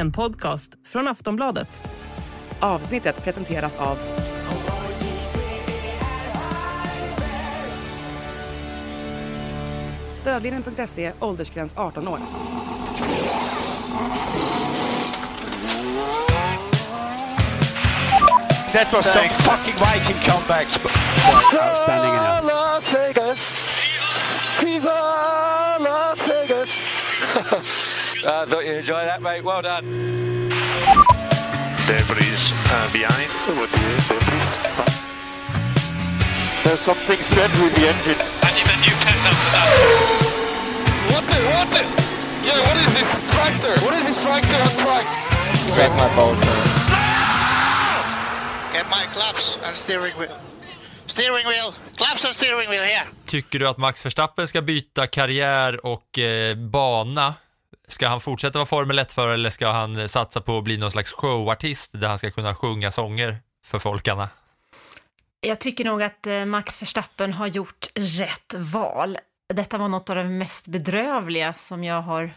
en podcast från Aftonbladet. Avsnittet presenteras av Stödlinjen.se, åldersgräns 18 år. That was some fucking Viking comeback. Outstanding enough. Las Vegas. Viva Las Vegas. I thought you enjoyed that, mate. Well done. Debris uh, behind. There's something strange with the engine. And you've a new after that. What the? What the? Yeah, what is this tractor? What is this tractor on track? Set my bolts on. Get my claps and steering wheel. Steering wheel. Claps and steering wheel here. Tycker du att Max Verstappen ska byta karriär och eh, bana? Ska han fortsätta vara Formel 1-förare eller ska han satsa på att bli någon slags showartist där han ska kunna sjunga sånger för folkarna? Jag tycker nog att eh, Max Verstappen har gjort rätt val. Detta var något av det mest bedrövliga som jag har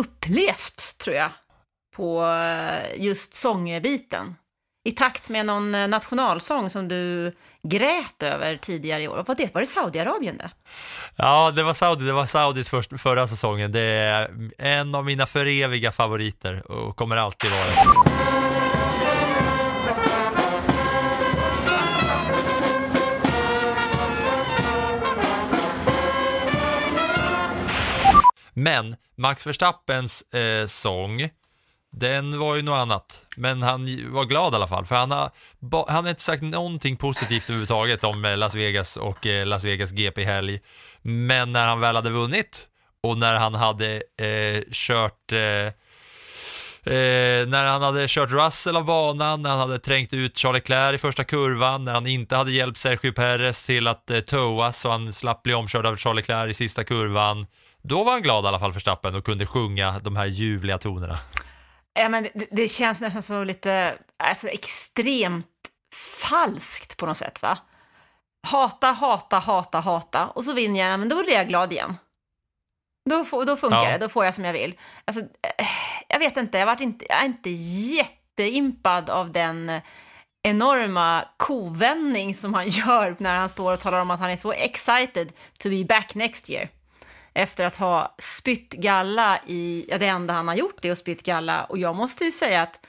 upplevt, tror jag, på eh, just sångbiten. I takt med någon eh, nationalsång som du grät över tidigare i år. Var det, var det Saudiarabien det? Ja, det var Saudi, det var Saudis först, förra säsongen. Det är en av mina föreviga favoriter och kommer alltid vara det. Men Max Verstappens eh, sång, den var ju något annat. Men han var glad i alla fall, för han har, han har inte sagt någonting positivt överhuvudtaget om eh, Las Vegas och eh, Las Vegas GP-helg. Men när han väl hade vunnit och när han hade eh, kört eh, Eh, när han hade kört Russell av banan, när han hade trängt ut Charles Leclerc i första kurvan, när han inte hade hjälpt Sergio Perez till att eh, toa så han slapp bli omkörd av Charles Leclerc i sista kurvan. Då var han glad i alla fall för Stappen och kunde sjunga de här ljuvliga tonerna. Ja, men det, det känns nästan så lite, alltså extremt falskt på något sätt, va? Hata, hata, hata, hata, och så vinner jag, men då blir jag glad igen. Då, får, då funkar Ja. det, då får jag som jag vill. Alltså, eh, jag vet inte, jag, varit inte, jag är inte jätteimpad av den enorma kovändning som han gör när han står och talar om att han är så excited to be back next year. Efter att ha spytt galla i, ja det enda han har gjort är att spytt galla och jag måste ju säga att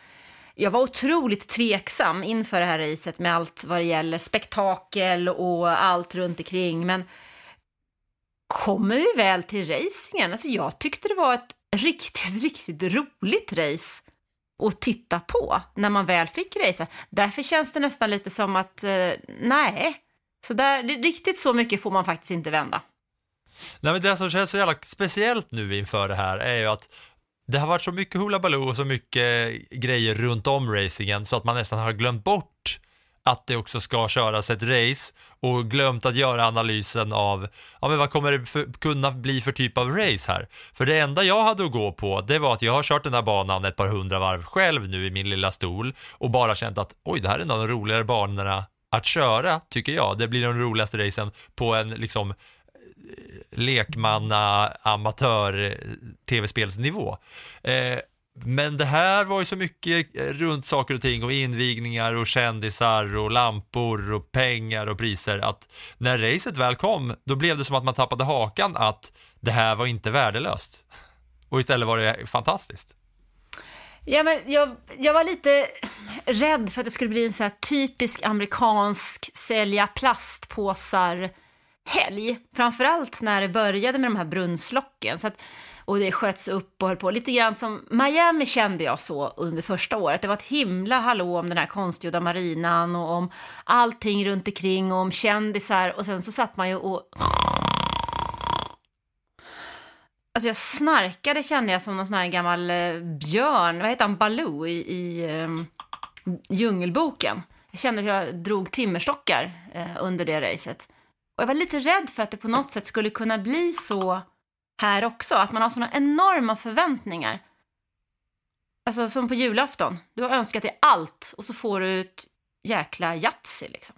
jag var otroligt tveksam inför det här racet med allt vad det gäller spektakel och allt runt omkring men kommer vi väl till racingen, alltså jag tyckte det var ett riktigt, riktigt roligt race att titta på när man väl fick racea. Därför känns det nästan lite som att, eh, nej, så där, riktigt så mycket får man faktiskt inte vända. Nej, men det som känns så jävla speciellt nu inför det här är ju att det har varit så mycket Hoola baloo och så mycket grejer runt om racingen så att man nästan har glömt bort att det också ska köras ett race och glömt att göra analysen av ja, men vad kommer det för, kunna bli för typ av race här. För det enda jag hade att gå på det var att jag har kört den här banan ett par hundra varv själv nu i min lilla stol och bara känt att oj, det här är en av de roligare banorna att köra, tycker jag. Det blir de roligaste racen på en liksom lekmanna amatör tv-spelsnivå. Eh, men det här var ju så mycket runt saker och ting och invigningar och kändisar och lampor och pengar och priser att när racet väl kom då blev det som att man tappade hakan att det här var inte värdelöst. Och istället var det fantastiskt. Ja, men jag, jag var lite rädd för att det skulle bli en så här typisk amerikansk sälja plastpåsar helg. Framförallt när det började med de här brunnslocken. Så att, och det sköts upp och höll på. Lite grann som Miami kände jag så under första året. Det var ett himla hallå om den här konstgjorda marinan och om allting runt omkring och om kändisar. Och sen så satt man ju och... Alltså jag snarkade kände jag som någon sån här gammal eh, björn, vad heter han, Baloo i, i um, Djungelboken. Jag kände hur jag drog timmerstockar eh, under det racet. Och jag var lite rädd för att det på något sätt skulle kunna bli så här också, att man har såna enorma förväntningar. Alltså som på julafton, du har önskat dig allt och så får du ett jäkla Yatzy liksom.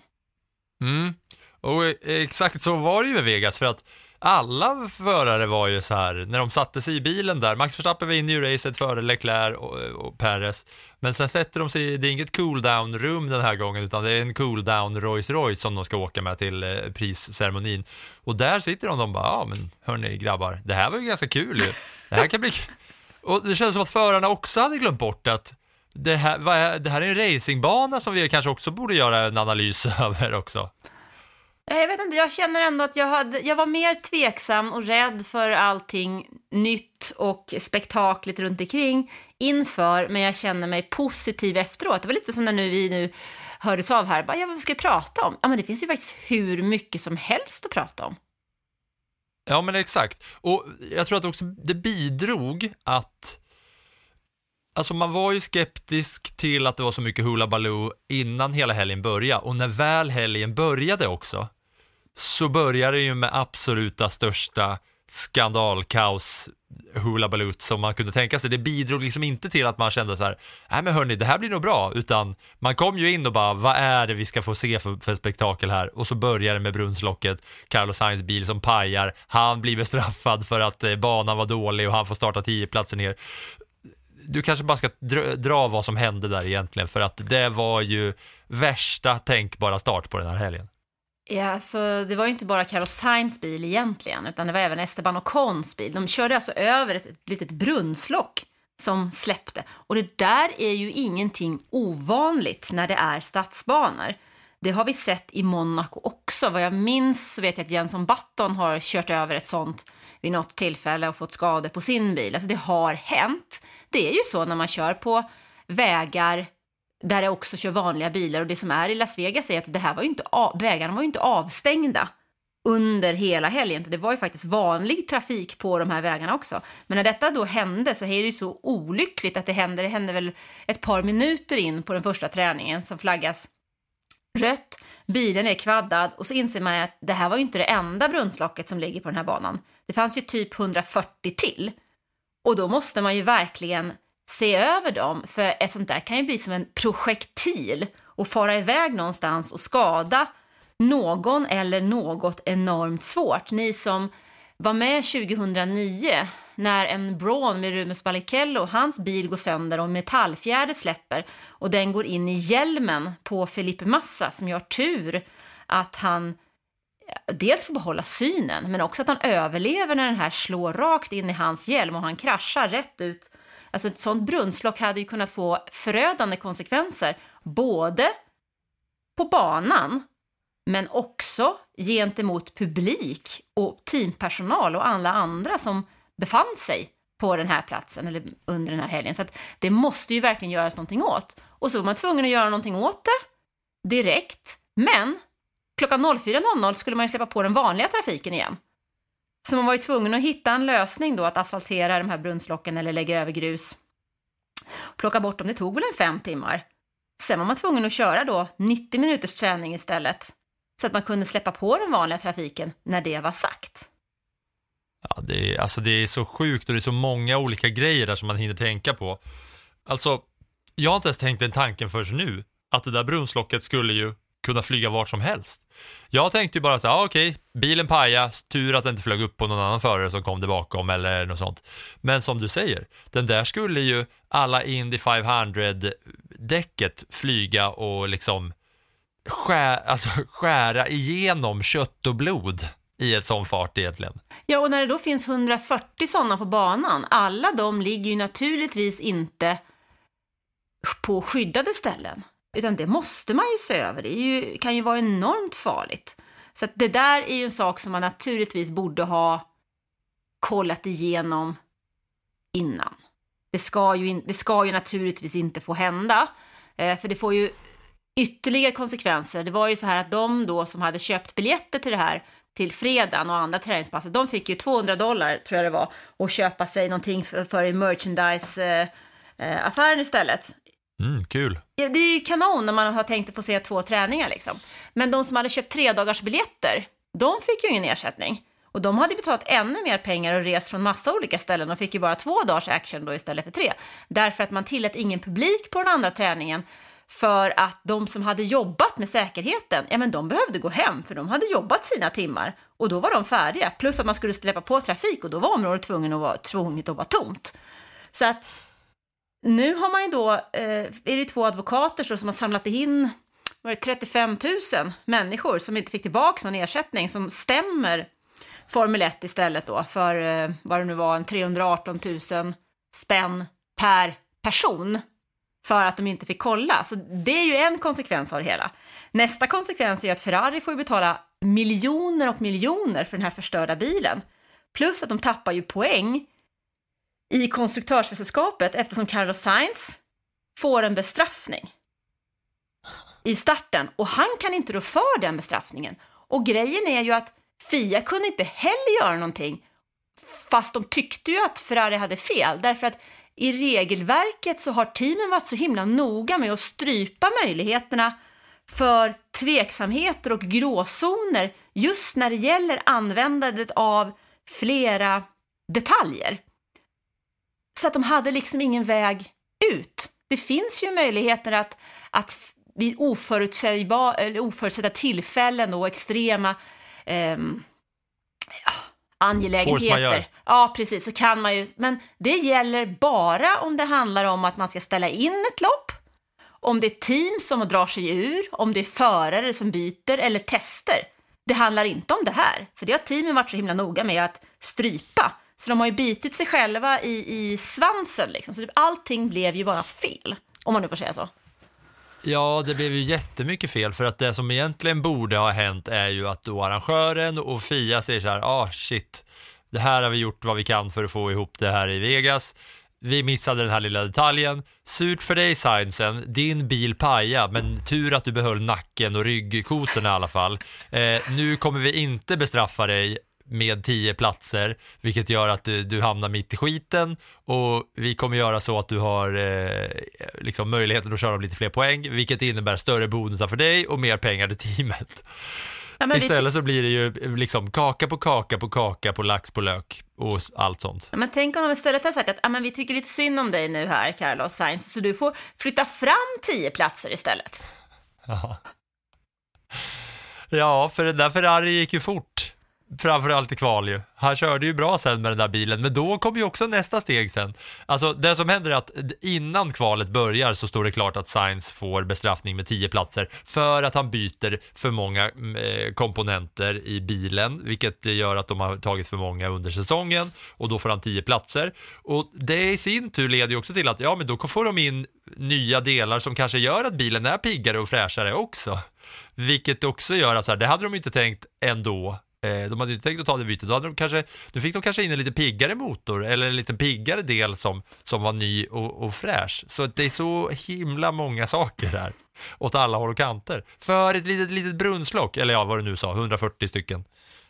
Mm. Och eh, exakt så var det ju med Vegas för att alla förare var ju så här, när de satte sig i bilen där, Max Verstappen var inne i racet före Leclerc och, och Perez, men sen sätter de sig, det är inget cool down rum den här gången, utan det är en cool down Rolls Royce som de ska åka med till eh, prisceremonin. Och där sitter de och de bara, ja men hörni grabbar, det här var ju ganska kul ju. Det här kan bli Och det känns som att förarna också hade glömt bort att det här, det här är en racingbana som vi kanske också borde göra en analys över också. Jag vet inte, jag känner ändå att jag, hade, jag var mer tveksam och rädd för allting nytt och spektaklet runt omkring inför, men jag känner mig positiv efteråt. Det var lite som när nu vi nu hördes av här, bara, ja, vad ska vi prata om? Ja, men det finns ju faktiskt hur mycket som helst att prata om. Ja, men exakt. Och jag tror att också det bidrog att Alltså man var ju skeptisk till att det var så mycket Hula Baloo innan hela helgen började och när väl helgen började också så började det ju med absoluta största skandalkaos hulabalut som man kunde tänka sig. Det bidrog liksom inte till att man kände så här, nej men hörni, det här blir nog bra, utan man kom ju in och bara, vad är det vi ska få se för, för spektakel här? Och så börjar det med brunnslocket, Carlos Sainz bil som pajar, han blir bestraffad för att eh, banan var dålig och han får starta tio platser ner du kanske bara ska dra, dra vad som hände där egentligen, för att det var ju värsta tänkbara start på den här helgen. Ja, så det var ju inte bara Carlos Sainz bil egentligen, utan det var även Esteban Ocons bil. De körde alltså över ett, ett litet brunnslock som släppte. Och det där är ju ingenting ovanligt när det är stadsbanor. Det har vi sett i Monaco också. Vad jag minns så vet jag att Jenson Button har kört över ett sånt vid något tillfälle och fått skador på sin bil. Alltså det har hänt. Det är ju så när man kör på vägar där det också kör vanliga bilar och det som är i Las Vegas är att det här var ju inte av, vägarna var ju inte avstängda under hela helgen. Det var ju faktiskt vanlig trafik på de här vägarna också. Men när detta då hände så är det ju så olyckligt att det hände. Det hände väl ett par minuter in på den första träningen som flaggas rött, bilen är kvaddad och så inser man att det här var ju inte det enda brunnslocket som ligger på den här banan. Det fanns ju typ 140 till. Och då måste man ju verkligen se över dem, för ett sånt där kan ju bli som en projektil och fara iväg någonstans och skada någon eller något enormt svårt. Ni som var med 2009 när en Braun med Rumes Barrichello, hans bil går sönder och metallfjäder släpper och den går in i hjälmen på Felipe Massa som gör tur att han dels får behålla synen men också att han överlever när den här slår rakt in i hans hjälm och han kraschar rätt ut. Alltså ett sånt brunnslock hade ju kunnat få förödande konsekvenser både på banan men också gentemot publik och teampersonal och alla andra som befann sig på den här platsen eller under den här helgen. Så att det måste ju verkligen göras någonting åt. Och så var man tvungen att göra någonting åt det direkt. Men klockan 04.00 skulle man ju släppa på den vanliga trafiken igen. Så man var ju tvungen att hitta en lösning då att asfaltera de här brunnslocken eller lägga över grus. Plocka bort dem, det tog väl en fem timmar. Sen var man tvungen att köra då 90 minuters träning istället. Så att man kunde släppa på den vanliga trafiken när det var sagt. Ja, det, är, alltså det är så sjukt och det är så många olika grejer där som man hinner tänka på. Alltså, jag har inte ens tänkt den tanken förrän nu, att det där brunnslocket skulle ju kunna flyga vart som helst. Jag tänkte ju bara så här, ah, okej, bilen paja, tur att den inte flög upp på någon annan förare som kom där bakom eller något sånt. Men som du säger, den där skulle ju alla Indy 500-däcket flyga och liksom skär, alltså, skära igenom kött och blod i ett sån fart egentligen. Ja, och när det då finns 140 sådana på banan, alla de ligger ju naturligtvis inte på skyddade ställen. Utan det måste man ju se över, det ju, kan ju vara enormt farligt. Så att det där är ju en sak som man naturligtvis borde ha kollat igenom innan. Det ska ju, in, det ska ju naturligtvis inte få hända, eh, för det får ju ytterligare konsekvenser. Det var ju så här att de då som hade köpt biljetter till det här till fredagen och andra träningspasset, de fick ju 200 dollar tror jag det var och köpa sig någonting för, för i merchandise-affären eh, eh, istället. Mm, kul. Ja, det är ju kanon när man har tänkt att få se två träningar liksom. Men de som hade köpt tre dagars biljetter, de fick ju ingen ersättning. Och de hade betalat ännu mer pengar och rest från massa olika ställen och fick ju bara två dagars action då istället för tre. Därför att man tillät ingen publik på den andra träningen för att de som hade jobbat med säkerheten, ja men de behövde gå hem för de hade jobbat sina timmar och då var de färdiga. Plus att man skulle släppa på trafik och då var området tvunget att vara, tvunget att vara tomt. Så att nu har man ju då, eh, är det två advokater som har samlat in var det 35 000 människor som inte fick tillbaka någon ersättning som stämmer Formel 1 istället då för eh, vad det nu var, en 318 000 spänn per person för att de inte fick kolla. Så det är ju en konsekvens av det hela. Nästa konsekvens är att Ferrari får ju betala miljoner och miljoner för den här förstörda bilen. Plus att de tappar ju poäng i konstruktörsmästerskapet eftersom Carlos Sainz får en bestraffning i starten och han kan inte rå för den bestraffningen. Och grejen är ju att Fia kunde inte heller göra någonting fast de tyckte ju att Ferrari hade fel därför att i regelverket så har teamen varit så himla noga med att strypa möjligheterna för tveksamheter och gråzoner just när det gäller användandet av flera detaljer. Så att de hade liksom ingen väg ut. Det finns ju möjligheter att, att vid oförutsedda tillfällen och extrema eh, angelägenheter. Ja, precis, så kan man ju, men det gäller bara om det handlar om att man ska ställa in ett lopp, om det är team som drar sig ur, om det är förare som byter eller tester. Det handlar inte om det här, för det har teamen varit så himla noga med att strypa. Så de har ju bitit sig själva i, i svansen liksom. Så typ allting blev ju bara fel, om man nu får säga så. Ja, det blev ju jättemycket fel för att det som egentligen borde ha hänt är ju att då arrangören och Fia säger så här, ah shit, det här har vi gjort vad vi kan för att få ihop det här i Vegas. Vi missade den här lilla detaljen. Surt för dig Sainzen, din bil paja, men tur att du behöll nacken och ryggkotorna i alla fall. Eh, nu kommer vi inte bestraffa dig med 10 platser, vilket gör att du, du, hamnar mitt i skiten och vi kommer göra så att du har eh, liksom möjligheten att köra om lite fler poäng, vilket innebär större bonusar för dig och mer pengar till teamet. Ja, Istället så blir det ju liksom kaka på kaka på kaka på lax på lök och allt sånt. Ja, men tänk om de istället har sagt att ja, men vi tycker lite synd om dig nu här, Carlos Sainz, så du får flytta fram 10 platser istället. Ja. Ja, för den där Ferrari gick ju fort framförallt i kval ju. Han körde ju bra sen med den där bilen, men då kommer ju också nästa steg sen. Alltså det som händer är att innan kvalet börjar så står det klart att Sainz får bestraffning med 10 platser för att han byter för många eh, komponenter i bilen, vilket gör att de har tagit för många under säsongen och då får han 10 platser. Och det i sin tur leder ju också till att, ja men då får de in nya delar som kanske gör att bilen är piggare och fräschare också. Vilket också gör att så här, det hade de inte tänkt ändå de hade inte tänkt att ta det bytet. Då, hade de kanske, då fick de kanske in en lite piggare motor eller en lite piggare del som, som var ny och, och fräsch. Så det är så himla många saker där åt alla håll och kanter. För ett litet, litet brunnslock, eller ja, vad du nu sa, 140 stycken.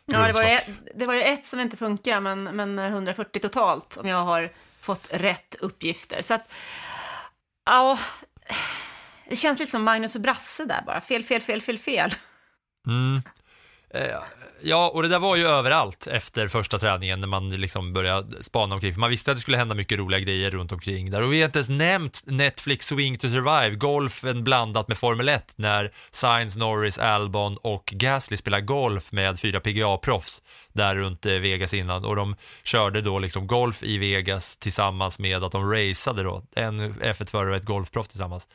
Ja, det var, ju, det var ju ett som inte funkar, men, men 140 totalt om jag har fått rätt uppgifter. Så att, ja, det känns lite som Magnus och Brasse där bara. Fel, fel, fel, fel, fel. Mm. Eh, ja, och det där var ju överallt efter första träningen när man liksom började spana omkring, för man visste att det skulle hända mycket roliga grejer runt omkring där. Och vi har inte ens nämnt Netflix Swing to Survive, golfen blandat med Formel 1, när Sainz, Norris, Albon och Gasly spelar golf med fyra PGA-proffs där runt eh, Vegas innan och de körde då liksom golf i Vegas tillsammans med att de raceade då, en F1-förare och ett golfproff tillsammans.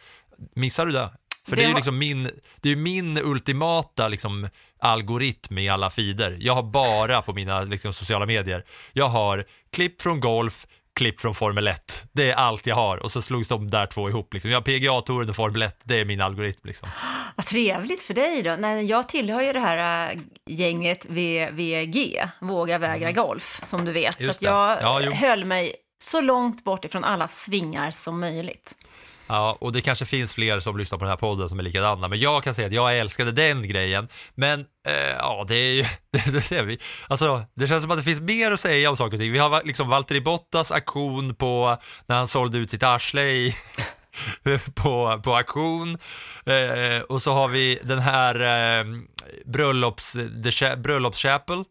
Missar du det? För det, det är ju liksom min, det är min ultimata liksom, algoritm i alla feeder. Jag har bara på mina liksom, sociala medier, jag har klipp från golf, klipp från Formel 1. Det är allt jag har och så slogs de där två ihop. Liksom. Jag har PGA-touren och Formel 1, det är min algoritm. Liksom. Vad trevligt för dig då. Nej, jag tillhör ju det här äh, gänget VVG, Våga vägra mm. golf, som du vet. Just så jag ja, höll mig så långt bort ifrån alla svingar som möjligt. Ja, och det kanske finns fler som lyssnar på den här podden som är likadana, men jag kan säga att jag älskade den grejen. Men eh, ja, det är ju, det, det, ser vi. Alltså, det känns som att det finns mer att säga om saker och ting. Vi har liksom Valtteri Bottas aktion på när han sålde ut sitt arsle i på, på auktion. Eh, och så har vi den här eh, bröllops, the, bröllopschapel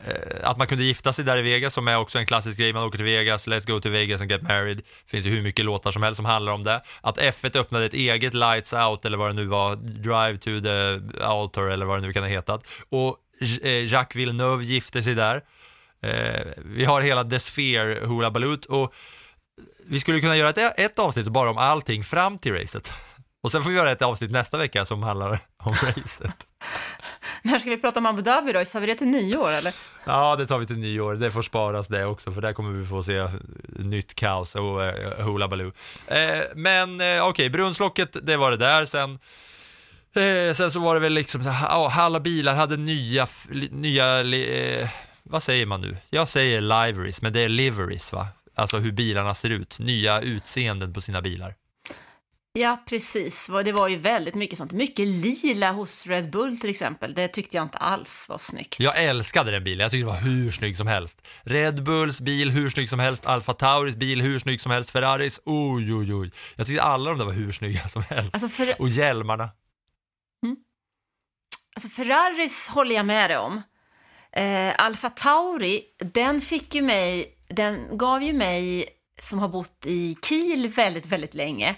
Eh, att man kunde gifta sig där i Vegas som är också en klassisk grej. Man åker till Vegas, let's go to Vegas and get married. Det finns ju hur mycket låtar som helst som handlar om det. Att F1 öppnade ett eget Lights Out eller vad det nu var, Drive to the Altar eller vad det nu kan ha hetat. Och eh, Jacques Villeneuve gifte sig där. Eh, vi har hela The Sphere Hula Balut och vi skulle kunna göra ett, ett avsnitt bara om allting fram till racet. Och sen får vi göra ett avsnitt nästa vecka som handlar om racet. När ska vi prata om Abu Dhabi då? Tar vi det till nyår eller? Ja, det tar vi till nyår. Det får sparas det också, för där kommer vi få se nytt kaos och eh, Hula Baloo. Eh, men eh, okej, okay, brunnslocket, det var det där. Sen, eh, sen så var det väl liksom, ja, alla bilar hade nya, nya eh, vad säger man nu? Jag säger liveries, men det är liveries va? Alltså hur bilarna ser ut, nya utseenden på sina bilar. Ja, precis. Det var ju väldigt mycket sånt. Mycket lila hos Red Bull till exempel. Det tyckte jag inte alls var snyggt. Jag älskade den bilen. Jag tyckte det var hur snygg som helst. Red Bulls bil hur snygg som helst. Alfa Tauris bil hur snygg som helst. Ferraris, oj, oj, oj. Jag tyckte alla de där var hur snygga som helst. Alltså för... Och hjälmarna. Mm. Alltså Ferraris håller jag med dig om. Eh, Alfa Tauri, den fick ju mig, den gav ju mig som har bott i Kiel väldigt, väldigt länge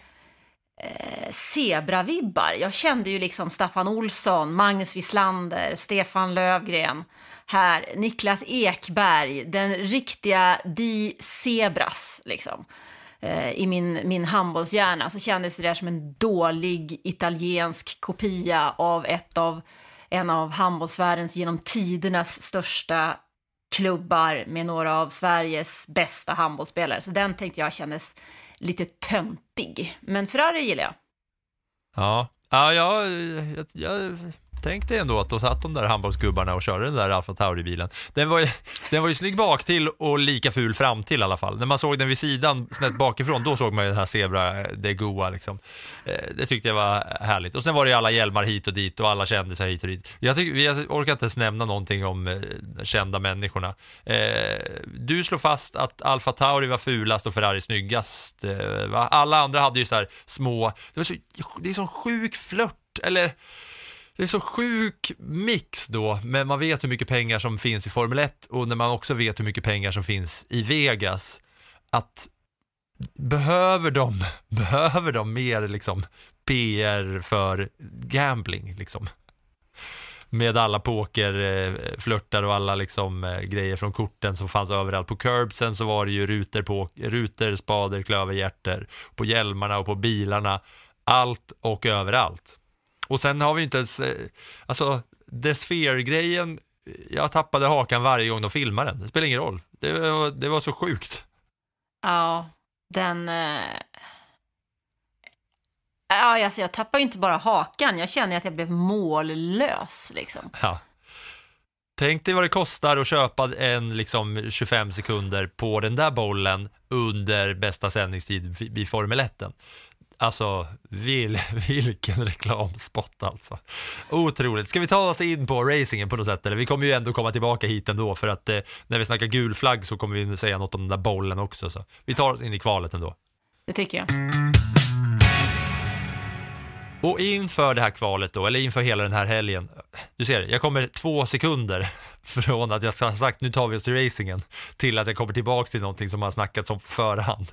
eh, zebravibbar. Jag kände ju liksom Staffan Olsson, Magnus Wislander, Stefan Lövgren här, Niklas Ekberg, den riktiga Di Zebras liksom. Eh, I min, min handbollshjärna så kändes det där som en dålig italiensk kopia av ett av en av handbollsvärldens genom tidernas största klubbar med några av Sveriges bästa handbollsspelare. Så den tänkte jag kändes lite töntig. Men Ferrari gillar jag. Ja, ja jag, jag, jag Tänk dig ändå att då satt de där handbollsgubbarna och körde den där Alfa Tauri-bilen. Den var, ju, den var ju snygg bak till och lika ful fram till i alla fall. När man såg den vid sidan, snett bakifrån, då såg man ju den här zebra, eh, det goa liksom. Eh, det tyckte jag var härligt. Och sen var det ju alla hjälmar hit och dit och alla kändisar hit och dit. Jag, tycker, jag orkar inte ens nämna någonting om eh, kända människorna. Du slår fast att Alfa Tauri var fulast och Ferrari snyggast. Alla andra hade ju så här små, det, var så, det är sån sjuk flört, eller det är så sjuk mix då, men man vet hur mycket pengar som finns i Formel 1 och när man också vet hur mycket pengar som finns i Vegas, att behöver de, behöver de mer liksom PR för gambling liksom? Med alla pokerflörtar eh, och alla liksom eh, grejer från korten som fanns överallt. På curbsen så var det ju rutor, på, rutor spader, klöverhjärter, på hjälmarna och på bilarna. Allt och överallt. Och sen har vi inte ens, eh, alltså The Sphere-grejen, jag tappade hakan varje gång de filmade den. Det spelar ingen roll. Det var, det var så sjukt. Ja, den... Eh... Ja, alltså jag tappar ju inte bara hakan, jag känner att jag blev mållös liksom. Ja. Tänk dig vad det kostar att köpa en liksom 25 sekunder på den där bollen under bästa sändningstid vid Formel 1. Alltså, vil, vilken reklamspot alltså. Otroligt. Ska vi ta oss in på racingen på något sätt? Eller vi kommer ju ändå komma tillbaka hit ändå för att eh, när vi snackar gul flagg så kommer vi säga något om den där bollen också. Så vi tar oss in i kvalet ändå. Det tycker jag. Och inför det här kvalet då, eller inför hela den här helgen, du ser, jag kommer två sekunder från att jag har sagt nu tar vi oss till racingen, till att jag kommer tillbaka till någonting som har snackats om på förhand.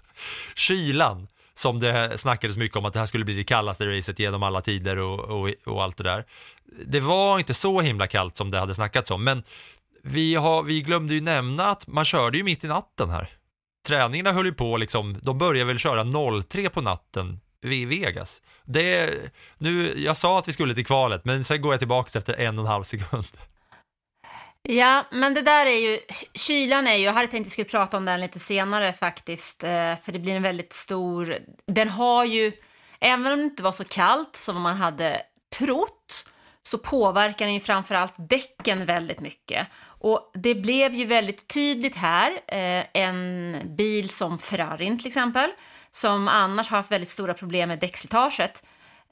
Kylan, som det snackades mycket om att det här skulle bli det kallaste racet genom alla tider och, och, och allt det där. Det var inte så himla kallt som det hade snackats om, men vi, har, vi glömde ju nämna att man körde ju mitt i natten här. Träningarna höll ju på liksom, de började väl köra 03 på natten vid Vegas. Det, nu, jag sa att vi skulle till kvalet, men sen går jag tillbaka efter en och en halv sekund. Ja, men det där är ju, kylan är ju, jag hade tänkt att vi skulle prata om den lite senare faktiskt, eh, för det blir en väldigt stor, den har ju, även om det inte var så kallt som man hade trott, så påverkar den ju framförallt däcken väldigt mycket. Och det blev ju väldigt tydligt här, eh, en bil som Ferrarin till exempel, som annars har haft väldigt stora problem med däckslitaget,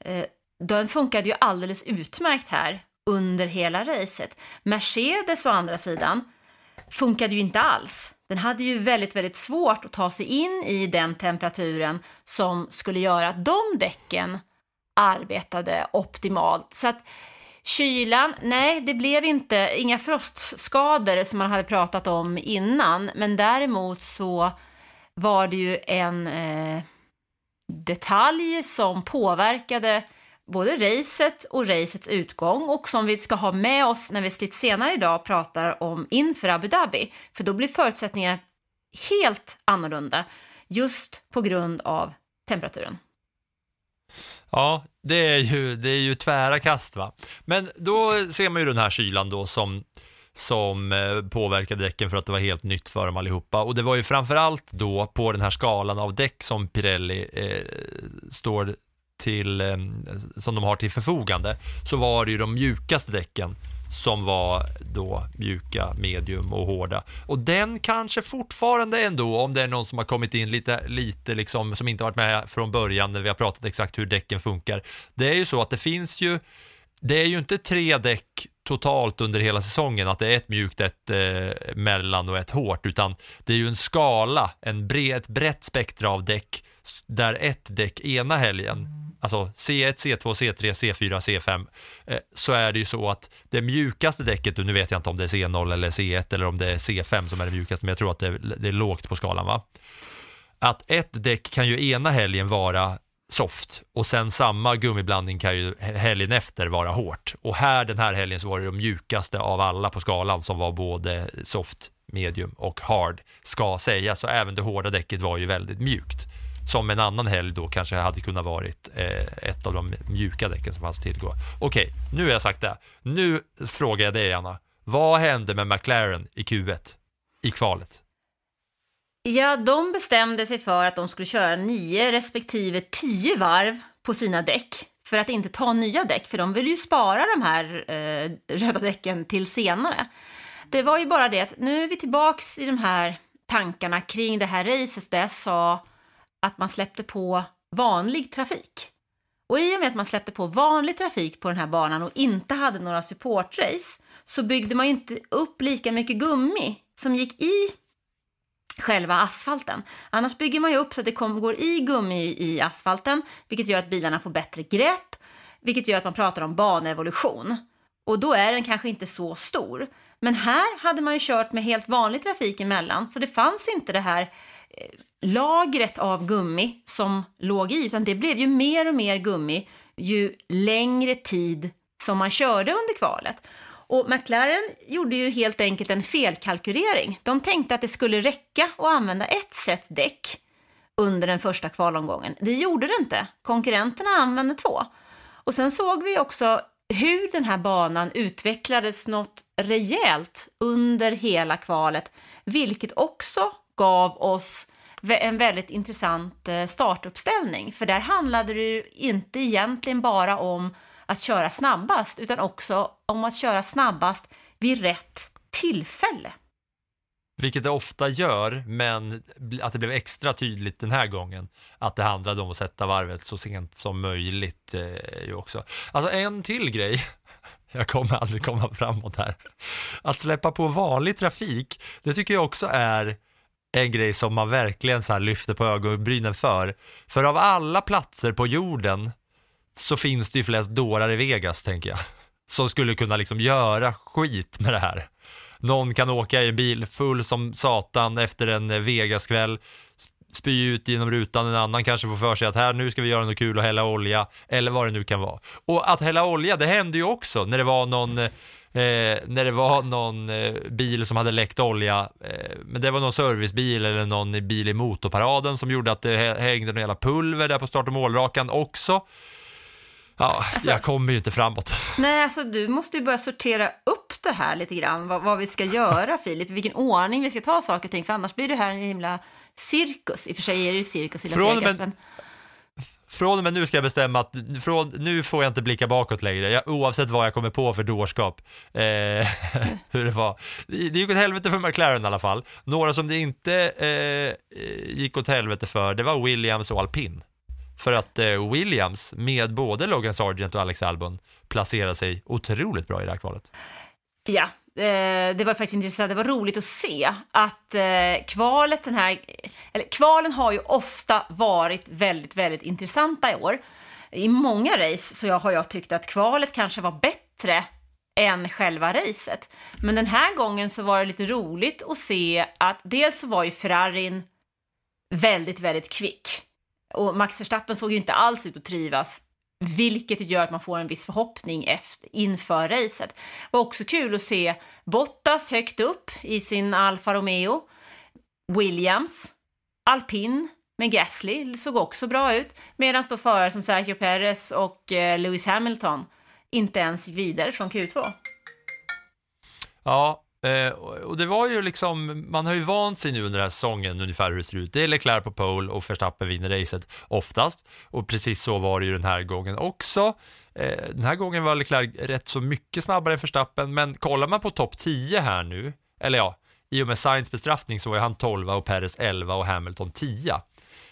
eh, den funkade ju alldeles utmärkt här under hela racet. Mercedes å andra sidan funkade ju inte alls. Den hade ju väldigt, väldigt svårt att ta sig in i den temperaturen som skulle göra att de däcken arbetade optimalt. Så att Kylan, nej det blev inte, inga frostskador som man hade pratat om innan, men däremot så var det ju en eh, detalj som påverkade både racet och racets utgång och som vi ska ha med oss när vi lite senare idag pratar om inför Abu Dhabi. För då blir förutsättningarna helt annorlunda just på grund av temperaturen. Ja, det är ju, det är ju tvära kast va. Men då ser man ju den här kylan då som, som eh, påverkade däcken för att det var helt nytt för dem allihopa. Och det var ju framförallt då på den här skalan av däck som Pirelli eh, står till, eh, som de har till förfogande, så var det ju de mjukaste däcken som var då mjuka, medium och hårda. Och den kanske fortfarande ändå, om det är någon som har kommit in lite, lite liksom, som inte varit med från början när vi har pratat exakt hur däcken funkar. Det är ju så att det finns ju, det är ju inte tre däck totalt under hela säsongen, att det är ett mjukt, ett eh, mellan och ett hårt, utan det är ju en skala, en bred, ett brett spektra av däck, där ett däck ena helgen alltså C1, C2, C3, C4, C5, eh, så är det ju så att det mjukaste däcket, nu vet jag inte om det är C0 eller C1 eller om det är C5 som är det mjukaste, men jag tror att det är, det är lågt på skalan va. Att ett däck kan ju ena helgen vara soft och sen samma gummiblandning kan ju helgen efter vara hårt. Och här den här helgen så var det de mjukaste av alla på skalan som var både soft, medium och hard ska sägas. Så även det hårda däcket var ju väldigt mjukt som en annan helg då kanske hade kunnat varit eh, ett av de mjuka däcken som fanns att tillgå. Okej, nu har jag sagt det. Nu frågar jag dig Anna, vad hände med McLaren i Q1 i kvalet? Ja, de bestämde sig för att de skulle köra nio respektive tio varv på sina däck för att inte ta nya däck, för de vill ju spara de här eh, röda däcken till senare. Det var ju bara det att nu är vi tillbaks i de här tankarna kring det här racet där jag sa att man släppte på vanlig trafik. Och i och med att man släppte på vanlig trafik på den här banan och inte hade några supportrace så byggde man ju inte upp lika mycket gummi som gick i själva asfalten. Annars bygger man ju upp så att det går i gummi i asfalten, vilket gör att bilarna får bättre grepp, vilket gör att man pratar om banevolution. Och då är den kanske inte så stor. Men här hade man ju kört med helt vanlig trafik emellan, så det fanns inte det här eh, lagret av gummi som låg i, utan det blev ju mer och mer gummi ju längre tid som man körde under kvalet. Och McLaren gjorde ju helt enkelt en felkalkylering. De tänkte att det skulle räcka att använda ett set däck under den första kvalomgången. Det gjorde det inte. Konkurrenterna använde två. Och sen såg vi också hur den här banan utvecklades något rejält under hela kvalet, vilket också gav oss en väldigt intressant eh, startuppställning. För där handlade det ju inte egentligen bara om att köra snabbast, utan också om att köra snabbast vid rätt tillfälle. Vilket det ofta gör, men att det blev extra tydligt den här gången att det handlade om att sätta varvet så sent som möjligt eh, ju också. Alltså en till grej, jag kommer aldrig komma framåt här. Att släppa på vanlig trafik, det tycker jag också är en grej som man verkligen så här lyfter på ögonbrynen för. För av alla platser på jorden så finns det ju flest dårar i Vegas, tänker jag. Som skulle kunna liksom göra skit med det här. Någon kan åka i en bil full som satan efter en Vegaskväll, spy ut genom rutan, en annan kanske får för sig att här nu ska vi göra något kul och hälla olja, eller vad det nu kan vara. Och att hälla olja, det hände ju också när det var någon Eh, när det var någon eh, bil som hade läckt olja, eh, men det var någon servicebil eller någon bil i motorparaden som gjorde att det hängde någon jävla pulver där på start och målrakan också. Ja, alltså, jag kommer ju inte framåt. Nej, alltså du måste ju börja sortera upp det här lite grann, vad, vad vi ska göra Filip, vilken ordning vi ska ta saker och ting, för annars blir det här en himla cirkus. I och för sig är det ju cirkus i Las Från Vegas, men... men från och med nu ska jag bestämma att från, nu får jag inte blicka bakåt längre, jag, oavsett vad jag kommer på för dårskap. Eh, hur det var. Det, det gick åt helvete för McLaren i alla fall. Några som det inte eh, gick åt helvete för, det var Williams och Alpin. För att eh, Williams, med både Logan Sargent och Alex Albon, placerade sig otroligt bra i det här kvalet. Ja, eh, det var faktiskt intressant. Det var roligt att se att eh, kvalet den här, eller kvalen har ju ofta varit väldigt, väldigt intressanta i år. i många race så jag, har jag tyckt att kvalet kanske var bättre än själva racet. Men den här gången så var det lite roligt att se att dels så var ju Ferrarin väldigt, väldigt kvick. Och Max Verstappen såg ju inte alls ut att trivas, vilket gör att man får en viss förhoppning efter, inför racet. Det var också kul att se Bottas högt upp i sin Alfa Romeo, Williams, Alpin med Gasly såg också bra ut, medan då förare som Sergio Perez och eh, Lewis Hamilton inte ens gick vidare från Q2. Ja, eh, och det var ju liksom, man har ju vant sig nu under den här säsongen ungefär hur det ser ut. Det är Leclerc på pole och Verstappen vinner racet oftast. Och precis så var det ju den här gången också. Eh, den här gången var Leclerc rätt så mycket snabbare än Verstappen, men kollar man på topp 10 här nu, eller ja, i och med Sainz bestraffning så var ju han 12 och Perez 11 och Hamilton 10.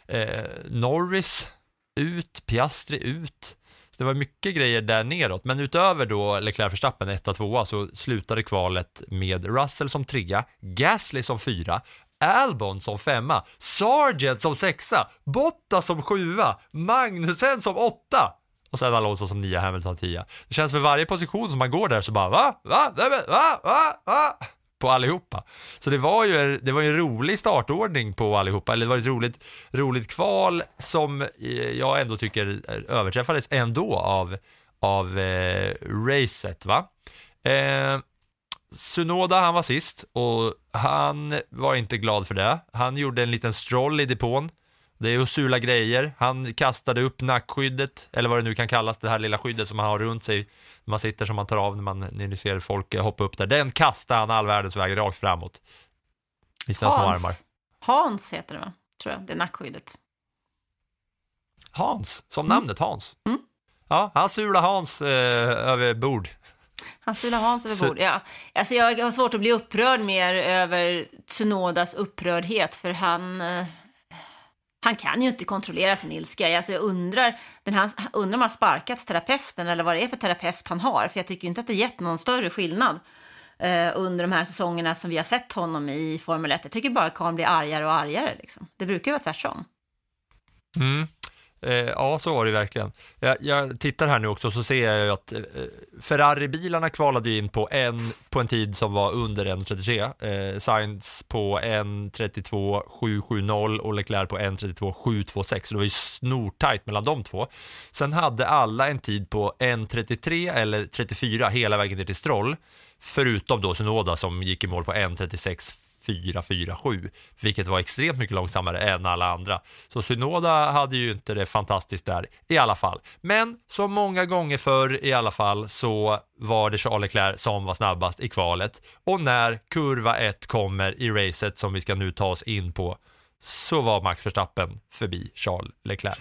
Eh, Norris ut, Piastri ut. Det var mycket grejer där neråt, men utöver då Leclerc Verstappen 1 2 så slutade kvalet med Russell som trea, Gasly som fyra, Albon som femma, Sargent som sexa, Bottas som sjua, Magnussen som åtta och sen Alonso som nia, Hamilton tia. Det känns för varje position som man går där så bara va, va, va, va, va, va? På allihopa. Så det var ju, det var ju en rolig startordning på allihopa, eller det var ett roligt, roligt kval som eh, jag ändå tycker överträffades ändå av, av eh, racet. Va? Eh, Sunoda, han var sist och han var inte glad för det. Han gjorde en liten stroll i depån det är ju sula grejer. Han kastade upp nackskyddet, eller vad det nu kan kallas, det här lilla skyddet som man har runt sig. Man sitter som man tar av när, man, när ni ser folk hoppa upp där. Den kastade han all världens väg rakt framåt. I sina små armar. Hans heter det va? Tror jag, det nackskyddet. Hans, som mm. namnet Hans. Mm. Ja, han sulade Hans eh, över bord. Han sulade Hans över bord, ja. Alltså jag har svårt att bli upprörd mer över Tsunodas upprördhet, för han... Eh han kan ju inte kontrollera sin ilska. Alltså jag undrar, den här, undrar om han sparkat terapeuten eller vad det är för terapeut han har. För jag tycker inte att det gett någon större skillnad eh, under de här säsongerna som vi har sett honom i Formel 1. Jag tycker bara att Karl blir argare och argare. Liksom. Det brukar ju vara tvärtom. Mm. Eh, ja, så var det verkligen. Jag, jag, tittar här nu också så ser jag ju att eh, Ferrari-bilarna kvalade in på en, på en tid som var under 1.33. Eh, Sainz på 1.32.770 och Leclerc på 1.32.726. Så det var ju snortajt mellan de två. Sen hade alla en tid på 1.33 eller 34 hela vägen ner till Stroll. Förutom då Sunoda som gick i mål på 1.36 4-4-7, vilket var extremt mycket långsammare än alla andra. Så Synoda hade ju inte det fantastiskt där i alla fall. Men som många gånger förr i alla fall så var det Charles Leclerc som var snabbast i kvalet och när kurva 1 kommer i racet som vi ska nu ta oss in på så var Max Verstappen förbi Charles Leclerc.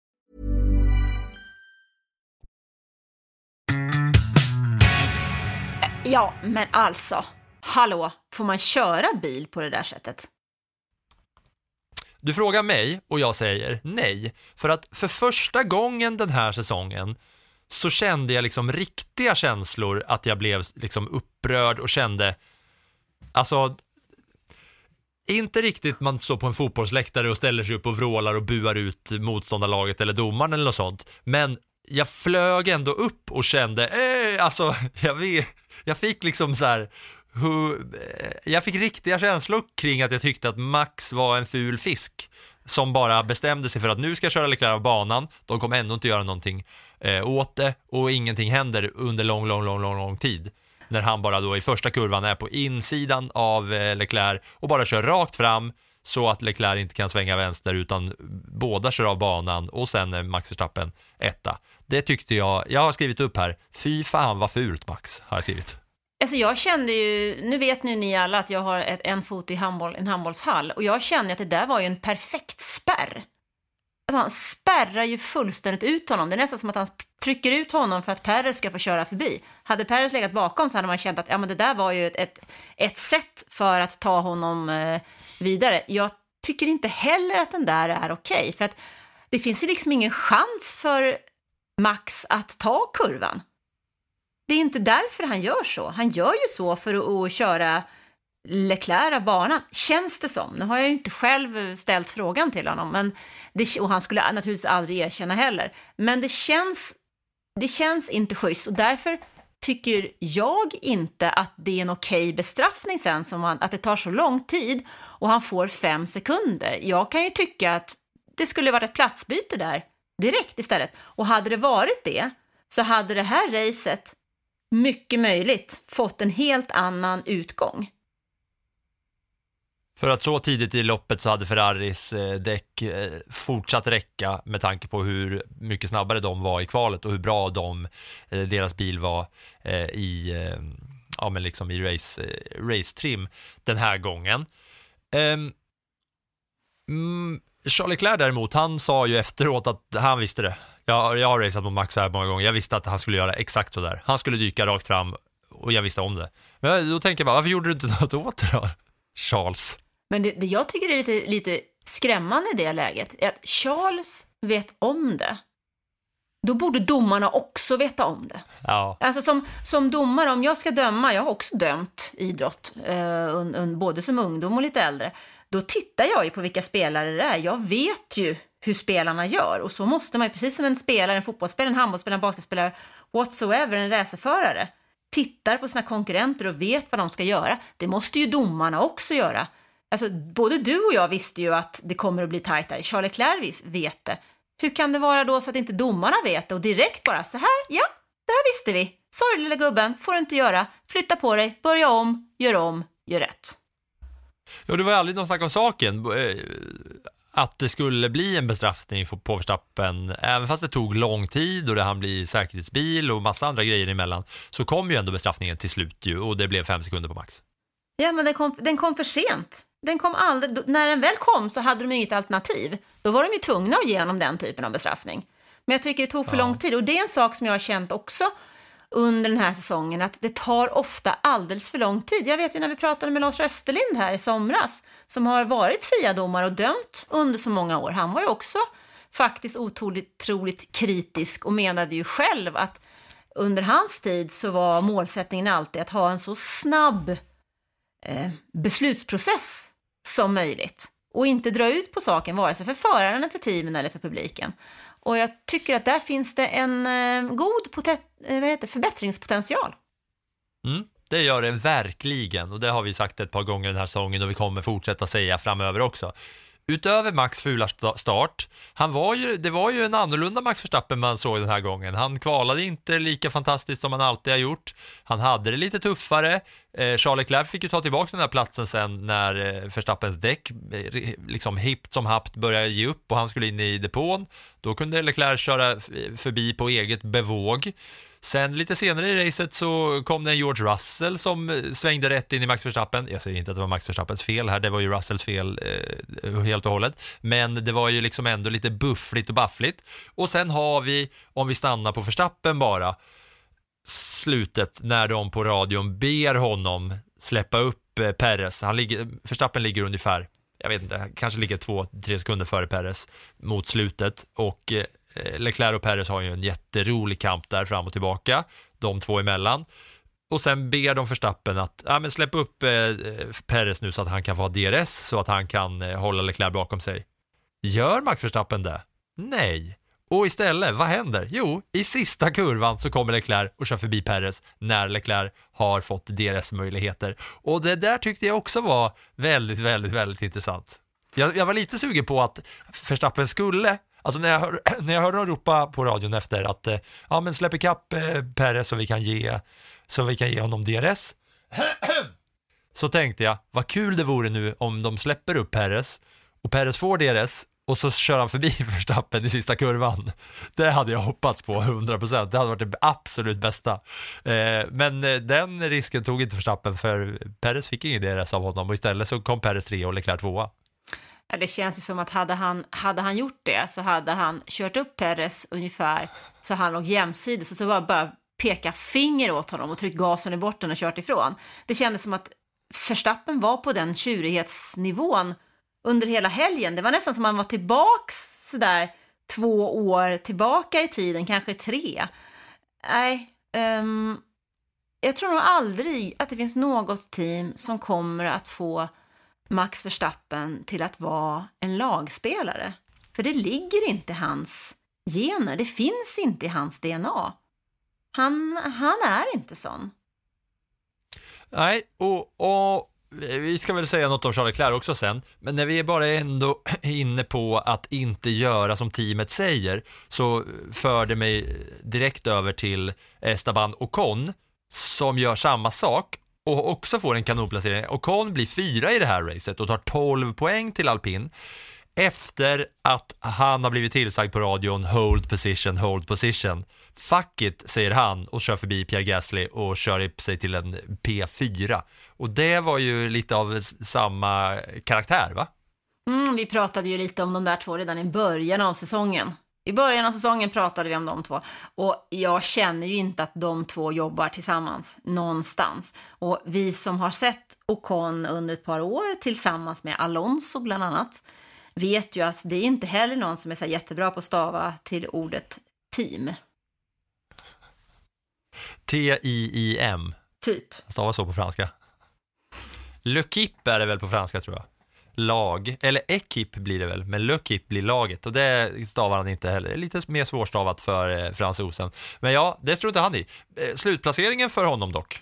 Ja, men alltså, hallå, får man köra bil på det där sättet? Du frågar mig och jag säger nej, för att för första gången den här säsongen så kände jag liksom riktiga känslor att jag blev liksom upprörd och kände, alltså inte riktigt man står på en fotbollsläktare och ställer sig upp och vrålar och buar ut motståndarlaget eller domaren eller något sånt, men jag flög ändå upp och kände, eh, alltså jag vet, jag fick liksom så här, hur, eh, jag fick riktiga känslor kring att jag tyckte att Max var en ful fisk som bara bestämde sig för att nu ska jag köra Leclerc av banan, de kommer ändå inte göra någonting eh, åt det och ingenting händer under lång, lång, lång, lång, lång tid. När han bara då i första kurvan är på insidan av eh, Leclerc och bara kör rakt fram så att Leclerc inte kan svänga vänster utan båda kör av banan och sen är Max Verstappen etta. Det tyckte jag, jag har skrivit upp här, fy fan vad fult Max, har jag skrivit. Alltså jag kände ju, nu vet nu ni alla att jag har ett, en fot i handboll, en handbollshall och jag kände att det där var ju en perfekt spärr. Alltså han spärrar ju fullständigt ut honom. Det är nästan som att han trycker ut honom för att Perre ska få köra förbi. Hade Perre legat bakom så hade man känt att ja, men det där var ju ett, ett, ett sätt för att ta honom eh, vidare. Jag tycker inte heller att den där är okej, okay, för att det finns ju liksom ingen chans för Max att ta kurvan. Det är inte därför han gör så. Han gör ju så för att, att köra Leclerc av banan, känns det som. Nu har jag ju inte själv ställt frågan till honom, men det, och han skulle naturligtvis aldrig erkänna heller. Men det känns, det känns inte schysst och därför tycker jag inte att det är en okej okay bestraffning sen, som han, att det tar så lång tid och han får fem sekunder. Jag kan ju tycka att det skulle varit ett platsbyte där direkt istället. Och hade det varit det så hade det här racet mycket möjligt fått en helt annan utgång. För att så tidigt i loppet så hade Ferraris eh, däck eh, fortsatt räcka med tanke på hur mycket snabbare de var i kvalet och hur bra de, eh, deras bil var eh, i, eh, ja, men liksom i race, eh, race-trim den här gången. Ehm, mm, Charlie Leclerc däremot, han sa ju efteråt att han visste det. Jag, jag har raceat mot Max här många gånger, jag visste att han skulle göra exakt så där. Han skulle dyka rakt fram och jag visste om det. Men då tänker jag bara, varför gjorde du inte något åt det då? Charles. Men det, det jag tycker är lite, lite skrämmande i det läget är att Charles vet om det. Då borde domarna också veta om det. Ja. Alltså som, som domare, om jag ska döma, jag har också dömt idrott, eh, un, un, både som ungdom och lite äldre, då tittar jag ju på vilka spelare det är. Jag vet ju hur spelarna gör och så måste man ju, precis som en spelare, en fotbollsspelare, en handbollsspelare, en basketspelare, whatsoever, en racerförare, tittar på sina konkurrenter och vet vad de ska göra. Det måste ju domarna också göra. Alltså, både du och jag visste ju att det kommer att bli tajtare. Charlie Clairvis vet det. Hur kan det vara då så att inte domarna vet det och direkt bara så här, ja, det här visste vi. Sorry lilla gubben, får du inte göra. Flytta på dig, börja om, gör om, gör rätt. Ja, det var aldrig någon snack om saken eh, att det skulle bli en bestraffning på Verstappen, även fast det tog lång tid och det hann bli säkerhetsbil och massa andra grejer emellan, så kom ju ändå bestraffningen till slut ju och det blev fem sekunder på max. Ja, men den kom, den kom för sent. Den kom aldrig, när den väl kom så hade de inget alternativ. Då var de ju tvungna att ge honom den typen av bestraffning. Men jag tycker det tog för ja. lång tid och det är en sak som jag har känt också under den här säsongen att det tar ofta alldeles för lång tid. Jag vet ju när vi pratade med Lars Österlind här i somras som har varit FIA-domare och dömt under så många år. Han var ju också faktiskt otroligt kritisk och menade ju själv att under hans tid så var målsättningen alltid att ha en så snabb eh, beslutsprocess som möjligt och inte dra ut på saken vare sig för föraren, för teamen eller för publiken. Och jag tycker att där finns det en eh, god eh, vad heter, förbättringspotential. Mm, det gör det verkligen och det har vi sagt ett par gånger den här säsongen och vi kommer fortsätta säga framöver också utöver Max fula start, han var ju, det var ju en annorlunda Max Verstappen man såg den här gången. Han kvalade inte lika fantastiskt som han alltid har gjort. Han hade det lite tuffare. Eh, Charles Leclerc fick ju ta tillbaka den här platsen sen när eh, Verstappens däck, eh, liksom hippt som happt började ge upp och han skulle in i depån. Då kunde Leclerc köra förbi på eget bevåg. Sen lite senare i racet så kom det en George Russell som eh, svängde rätt in i Max Verstappen. Jag säger inte att det var Max Verstappens fel här, det var ju Russells fel eh, eh, helt och hållet. Men det var ju liksom ändå lite buffligt och baffligt. Och sen har vi, om vi stannar på Verstappen bara, slutet när de på radion ber honom släppa upp eh, Perez. Han ligger, Verstappen ligger ungefär jag vet inte, kanske ligger två, tre sekunder före Perez mot slutet och Eh, Eh, Leclerc och Perez har ju en jätterolig kamp där fram och tillbaka, de två emellan. Och sen ber de Verstappen att ja, men släpp upp eh, eh Perez nu så att han kan få ha DRS så att han kan eh, hålla Leclerc bakom sig. Gör Max Verstappen det? Nej. Och istället, vad händer? Jo, i sista kurvan så kommer Leclerc och kör förbi Perez när Leclerc har fått DRS-möjligheter. Och det där tyckte jag också var väldigt, väldigt, väldigt intressant. Jag, jag var lite sugen på att Verstappen skulle Alltså när jag, hör, när jag hörde dem ropa på radion efter att eh, ja men släpp ikapp eh, Perez så vi kan ge, så vi kan ge honom DRS. Så tänkte jag, vad kul det vore nu om de släpper upp Perez och Perez får DRS och så kör han förbi Verstappen i sista kurvan. Det hade jag hoppats på 100%, det hade varit det absolut bästa. Eh, men eh, den risken tog inte Verstappen för Perez fick ingen DRS av honom och istället så kom Perez trea och Leclerc tvåa. Det känns ju som att hade han, hade han gjort det så hade han kört upp Perez ungefär så han låg jämsides och så bara, bara peka finger åt honom och tryckt gasen i botten och kört ifrån. Det kändes som att Verstappen var på den tjurighetsnivån under hela helgen. Det var nästan som att han var tillbaks sådär två år tillbaka i tiden, kanske tre. Nej, um, jag tror nog aldrig att det finns något team som kommer att få Max Verstappen till att vara en lagspelare. För det ligger inte i hans gener, det finns inte i hans DNA. Han, han är inte sån. Nej, och, och vi ska väl säga något om Charles Leclerc också sen, men när vi bara är ändå inne på att inte göra som teamet säger, så för det mig direkt över till Estaban Ocon, som gör samma sak och också får en kanonplacering. Ocon blir fyra i det här racet och tar 12 poäng till alpin efter att han har blivit tillsagd på radion hold position, hold position. Fuck it, säger han och kör förbi Pierre Gasly och kör upp sig till en P4. Och det var ju lite av samma karaktär, va? Mm, vi pratade ju lite om de där två redan i början av säsongen. I början av säsongen pratade vi om de två och jag känner ju inte att de två jobbar tillsammans någonstans. Och vi som har sett Ocon under ett par år tillsammans med Alonso bland annat vet ju att det är inte heller någon som är så jättebra på att stava till ordet team. T-I-I-M. Typ. Stavas så på franska. Le Kip är det väl på franska tror jag. Lag, eller ekip blir det väl, men Le Kip blir laget och det stavar han inte heller. Lite mer svårstavat för eh, fransosen. Men ja, det struntar han i. Eh, slutplaceringen för honom dock.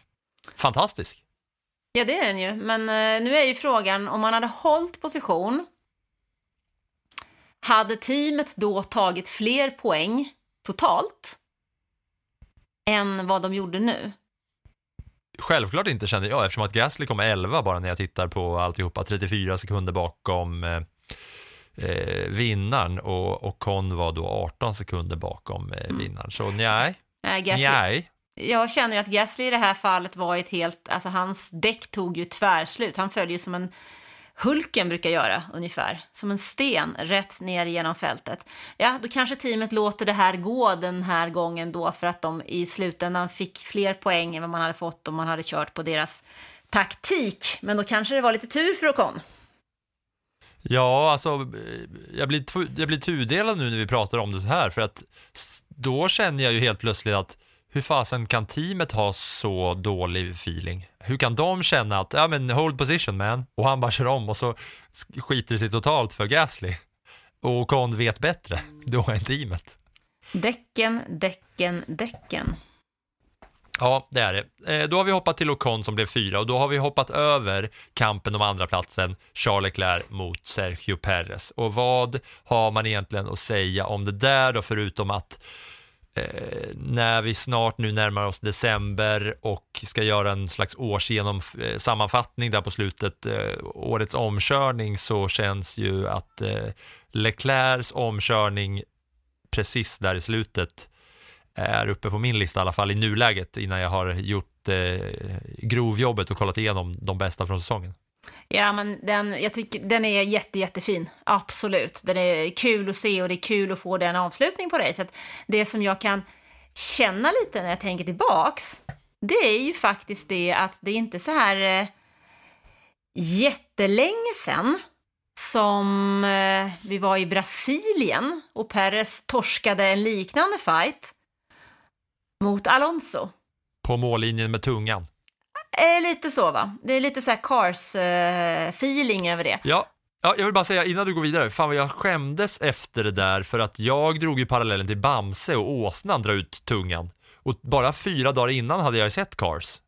Fantastisk. Ja, det är den ju. Men eh, nu är ju frågan om man hade hållit position hade teamet då tagit fler poäng totalt än vad de gjorde nu? Självklart inte kände jag eftersom att Gasly kom 11 bara när jag tittar på alltihopa, 34 sekunder bakom eh, eh, vinnaren och, och Con var då 18 sekunder bakom eh, vinnaren. Mm. Så nej, nej, Gasly, nej. Jag känner ju att Gasly i det här fallet var ett helt, alltså hans däck tog ju tvärslut. Han följer som en Hulken brukar göra ungefär, som en sten rätt ner genom fältet. Ja, då kanske teamet låter det här gå den här gången då för att de i slutändan fick fler poäng än vad man hade fått om man hade kört på deras taktik. Men då kanske det var lite tur för Ocon. Ja, alltså jag blir, jag blir tudelad nu när vi pratar om det så här för att då känner jag ju helt plötsligt att hur fasen kan teamet ha så dålig feeling? Hur kan de känna att, ja men hold position man, och han bara kör om och så skiter det sig totalt för Gasly. Och Ocon vet bättre, då är teamet. Däcken, däcken, däcken. Ja, det är det. Eh, då har vi hoppat till Ocon som blev fyra och då har vi hoppat över kampen om andra platsen Charles Leclerc mot Sergio Perez. Och vad har man egentligen att säga om det där då, förutom att Eh, när vi snart nu närmar oss december och ska göra en slags årsgenom eh, sammanfattning där på slutet, eh, årets omkörning, så känns ju att eh, Leclercs omkörning precis där i slutet är uppe på min lista i alla fall i nuläget innan jag har gjort grovjobbet och kollat igenom de bästa från säsongen. Ja, men den, jag tycker, den är jätte, jättefin. Absolut. Den är kul att se och det är kul att få den avslutning på dig. Så det som jag kan känna lite när jag tänker tillbaks, det är ju faktiskt det att det är inte så här eh, jättelänge sedan som eh, vi var i Brasilien och Perez torskade en liknande fight mot Alonso. På mållinjen med tungan. Eh, lite så va? Det är lite så här Cars-feeling eh, över det. Ja. Ja, jag vill bara säga innan du går vidare, fan vad jag skämdes efter det där för att jag drog ju parallellen till Bamse och åsnan drar ut tungan. Och bara fyra dagar innan hade jag sett Cars.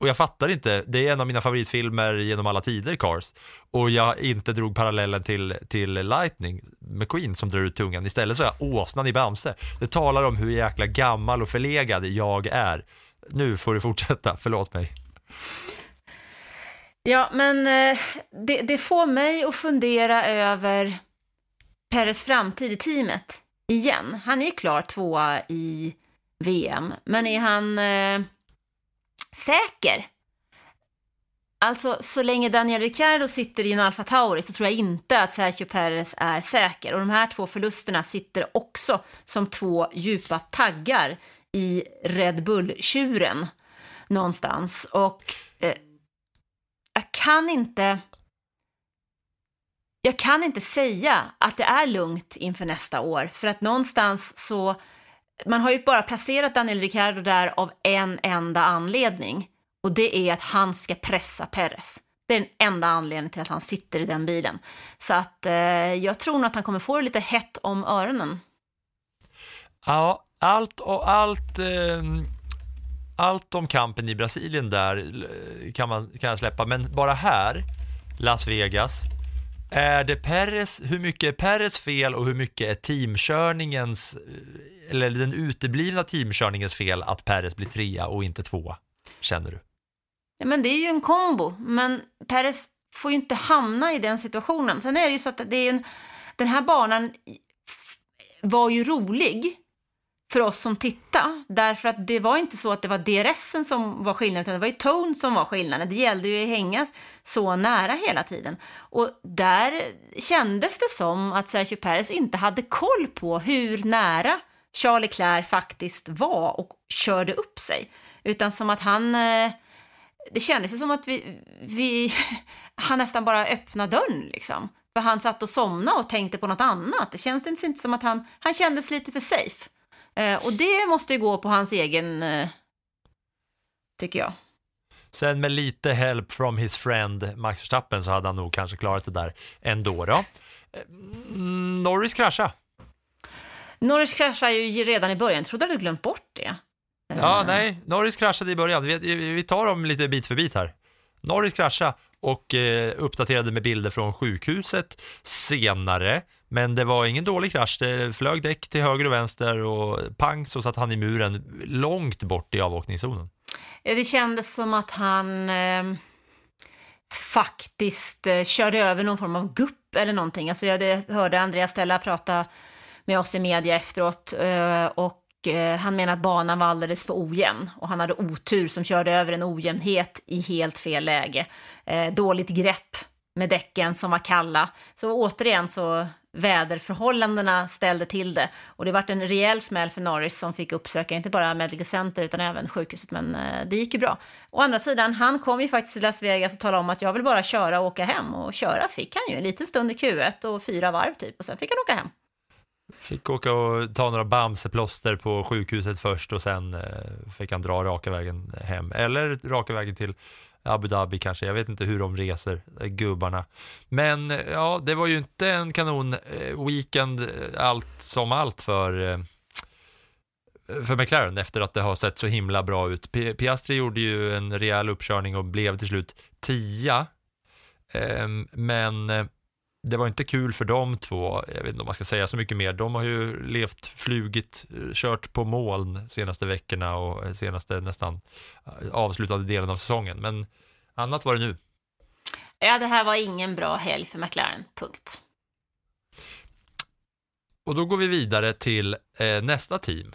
Och jag fattar inte, det är en av mina favoritfilmer genom alla tider, Cars. Och jag inte drog parallellen till, till Lightning, McQueen som drar ut tungan. Istället så är jag åsnan i Bamse. Det talar om hur jäkla gammal och förlegad jag är nu får du fortsätta, förlåt mig. Ja, men eh, det, det, får mig att fundera över Peres framtid i teamet igen. Han är ju klar tvåa i VM, men är han eh, säker? Alltså, så länge Daniel Ricciardo sitter i en Alfa Tauri så tror jag inte att Sergio Perez är säker. Och de här två förlusterna sitter också som två djupa taggar i Red Bull-tjuren någonstans. Och eh, jag kan inte... Jag kan inte säga att det är lugnt inför nästa år, för att någonstans så... Man har ju bara placerat Daniel Ricciardo där av en enda anledning. Och det är att han ska pressa Perez. Det är den enda anledningen till att han sitter i den bilen. Så att eh, jag tror nog att han kommer få det lite hett om öronen. Ja, allt och allt, eh, allt om kampen i Brasilien där kan, man, kan jag släppa, men bara här, Las Vegas, är det Perez, hur mycket är Perez fel och hur mycket är teamkörningens, eh, eller den uteblivna teamkörningens fel att Perez blir trea och inte tvåa, känner du? Ja, men det är ju en kombo, men Perez får ju inte hamna i den situationen. Sen är det ju så att det är en, den här banan var ju rolig för oss som tittade, därför att det var inte så att det var DRSen som var skillnaden, utan det var ju tone som var skillnaden. Det gällde ju att hänga så nära hela tiden. Och där kändes det som att Sergio Perez inte hade koll på hur nära Charles Leclerc faktiskt var och körde upp sig, utan som att han eh, det kändes som att vi, vi, han nästan bara öppnade dörren liksom. För han satt och somnade och tänkte på något annat. Det kändes inte som att han, han kändes lite för safe. Eh, och det måste ju gå på hans egen, eh, tycker jag. Sen med lite help from his friend Max Verstappen så hade han nog kanske klarat det där ändå då. Mm, Norris krascha. Norris kraschade ju redan i början, jag trodde du glömt bort det. Ja, nej, Norris kraschade i början. Vi, vi tar dem lite bit för bit här. Norris kraschade och eh, uppdaterade med bilder från sjukhuset senare. Men det var ingen dålig krasch. Det flög däck till höger och vänster och pang så satt han i muren långt bort i avåkningszonen. Det kändes som att han eh, faktiskt eh, körde över någon form av gupp eller någonting. Alltså jag hörde Andreas Stella prata med oss i media efteråt eh, och Eh, han menar att banan var alldeles för ojämn och han hade otur som körde över en ojämnhet i helt fel läge. Eh, dåligt grepp med däcken som var kalla. Så återigen så väderförhållandena ställde till det och det vart en rejäl smäll för Norris som fick uppsöka inte bara Medical Center utan även sjukhuset men eh, det gick ju bra. Å andra sidan, han kom ju faktiskt till Las Vegas och talade om att jag vill bara köra och åka hem och köra fick han ju en liten stund i Q1 och fyra varv typ och sen fick han åka hem. Fick åka och ta några Bamseplåster på sjukhuset först och sen eh, fick han dra raka vägen hem. Eller raka vägen till Abu Dhabi kanske. Jag vet inte hur de reser, eh, gubbarna. Men eh, ja, det var ju inte en kanon eh, weekend allt som allt för för McLaren efter att det har sett så himla bra ut. Piastri gjorde ju en rejäl uppkörning och blev till slut tia. Ehm, men det var inte kul för de två, jag vet inte om man ska säga så mycket mer, de har ju levt, flugit, kört på moln senaste veckorna och senaste nästan avslutade delen av säsongen, men annat var det nu. Ja, det här var ingen bra helg för McLaren, punkt. Och då går vi vidare till eh, nästa team.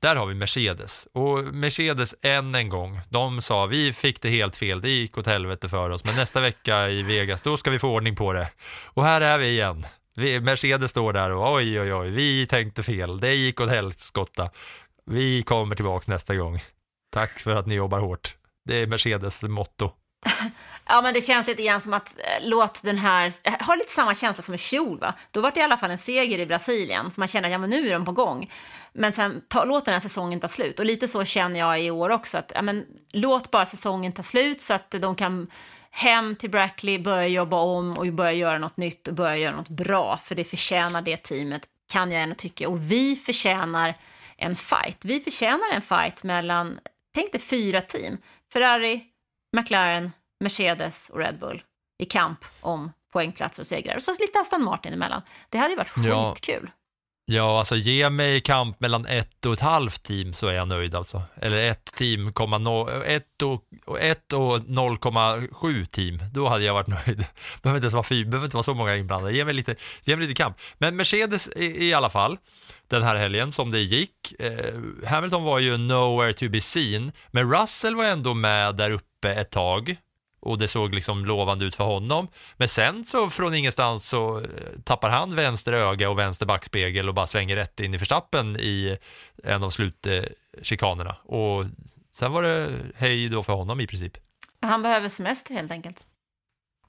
Där har vi Mercedes. Och Mercedes än en gång, de sa vi fick det helt fel, det gick åt helvete för oss, men nästa vecka i Vegas, då ska vi få ordning på det. Och här är vi igen. Vi, Mercedes står där och oj, oj, oj, vi tänkte fel, det gick åt helskotta. Vi kommer tillbaks nästa gång. Tack för att ni jobbar hårt. Det är Mercedes motto. Ja, men det känns lite grann som att eh, låt den här, eh, har lite samma känsla som i fjol va? Då var det i alla fall en seger i Brasilien, så man känner att ja, men nu är de på gång. Men sen ta, låt den här säsongen ta slut. Och lite så känner jag i år också, att ja, men, låt bara säsongen ta slut så att de kan hem till Brackley, börja jobba om och börja göra något nytt och börja göra något bra, för det förtjänar det teamet, kan jag ändå tycka. Och vi förtjänar en fight. Vi förtjänar en fight mellan, tänk dig fyra team. Ferrari, McLaren, Mercedes och Red Bull i kamp om poängplatser och segrar. Och så lite Aston Martin emellan. Det hade ju varit skitkul. Ja, alltså ge mig kamp mellan ett och ett halvt team så är jag nöjd alltså. Eller ett team, komma no, ett och, ett och 0,7 team. Då hade jag varit nöjd. Behöver inte ens vara behöver inte vara så många inblandade. Ge mig lite, ge mig lite kamp. Men Mercedes i, i alla fall, den här helgen som det gick. Eh, Hamilton var ju nowhere to be seen, men Russell var ändå med där uppe ett tag och det såg liksom lovande ut för honom. Men sen så från ingenstans så eh, tappar han vänster öga och vänster backspegel och bara svänger rätt in i förstappen i en av slutchikanerna. Och sen var det hej då för honom i princip. Han behöver semester helt enkelt.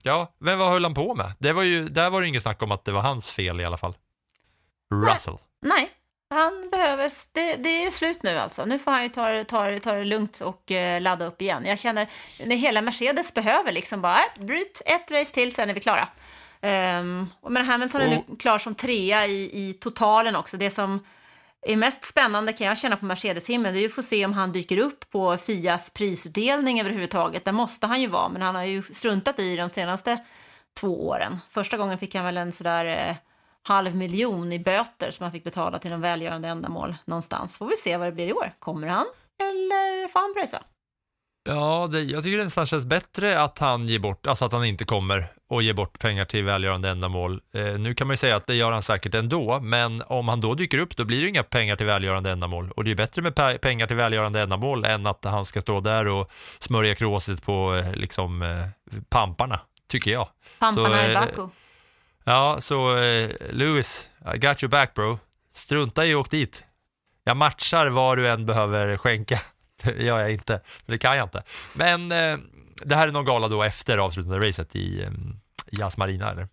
Ja, men vad höll han på med? Det var ju, där var det inget snack om att det var hans fel i alla fall. Russell. Nej, han behöver, det, det är slut nu alltså. Nu får han ju ta, ta, ta det lugnt och eh, ladda upp igen. Jag känner, när hela Mercedes behöver liksom bara, äh, bryt ett race till, sen är vi klara. Um, men Hamilton är nu klar som trea i, i totalen också. Det som är mest spännande kan jag känna på Mercedes-himlen, det är ju att få se om han dyker upp på Fias prisutdelning överhuvudtaget. Där måste han ju vara, men han har ju struntat i de senaste två åren. Första gången fick han väl en sådär eh, halv miljon i böter som han fick betala till någon välgörande ändamål någonstans. Får vi se vad det blir i år. Kommer han eller får han pröjsa? Ja, det, jag tycker det nästan känns bättre att han ger bort, alltså att han inte kommer och ger bort pengar till välgörande ändamål. Eh, nu kan man ju säga att det gör han säkert ändå, men om han då dyker upp, då blir det inga pengar till välgörande ändamål. Och det är bättre med pe- pengar till välgörande ändamål än att han ska stå där och smörja kråset på eh, liksom eh, pamparna, tycker jag. Pamparna Så, i eh, Baku. Ja, så eh, Lewis, I got your back bro. Strunta i att åka dit. Jag matchar vad du än behöver skänka. Det gör jag inte, för det kan jag inte. Men eh, det här är någon gala då efter avslutande racet i, eh, i Marina, eller?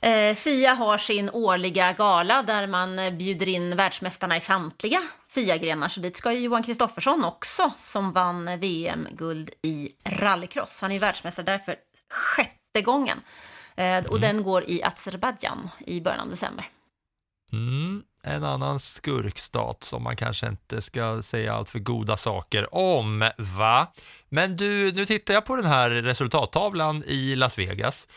Eh, Fia har sin årliga gala där man eh, bjuder in världsmästarna i samtliga Fia-grenar. Så dit ska ju Johan Kristoffersson också, som vann VM-guld i rallycross. Han är ju världsmästare där för sjätte gången. Eh, och den går i Azerbajdzjan i början av december. Mm, en annan skurkstat som man kanske inte ska säga allt för goda saker om, va? Men du, nu tittar jag på den här resultattavlan i Las Vegas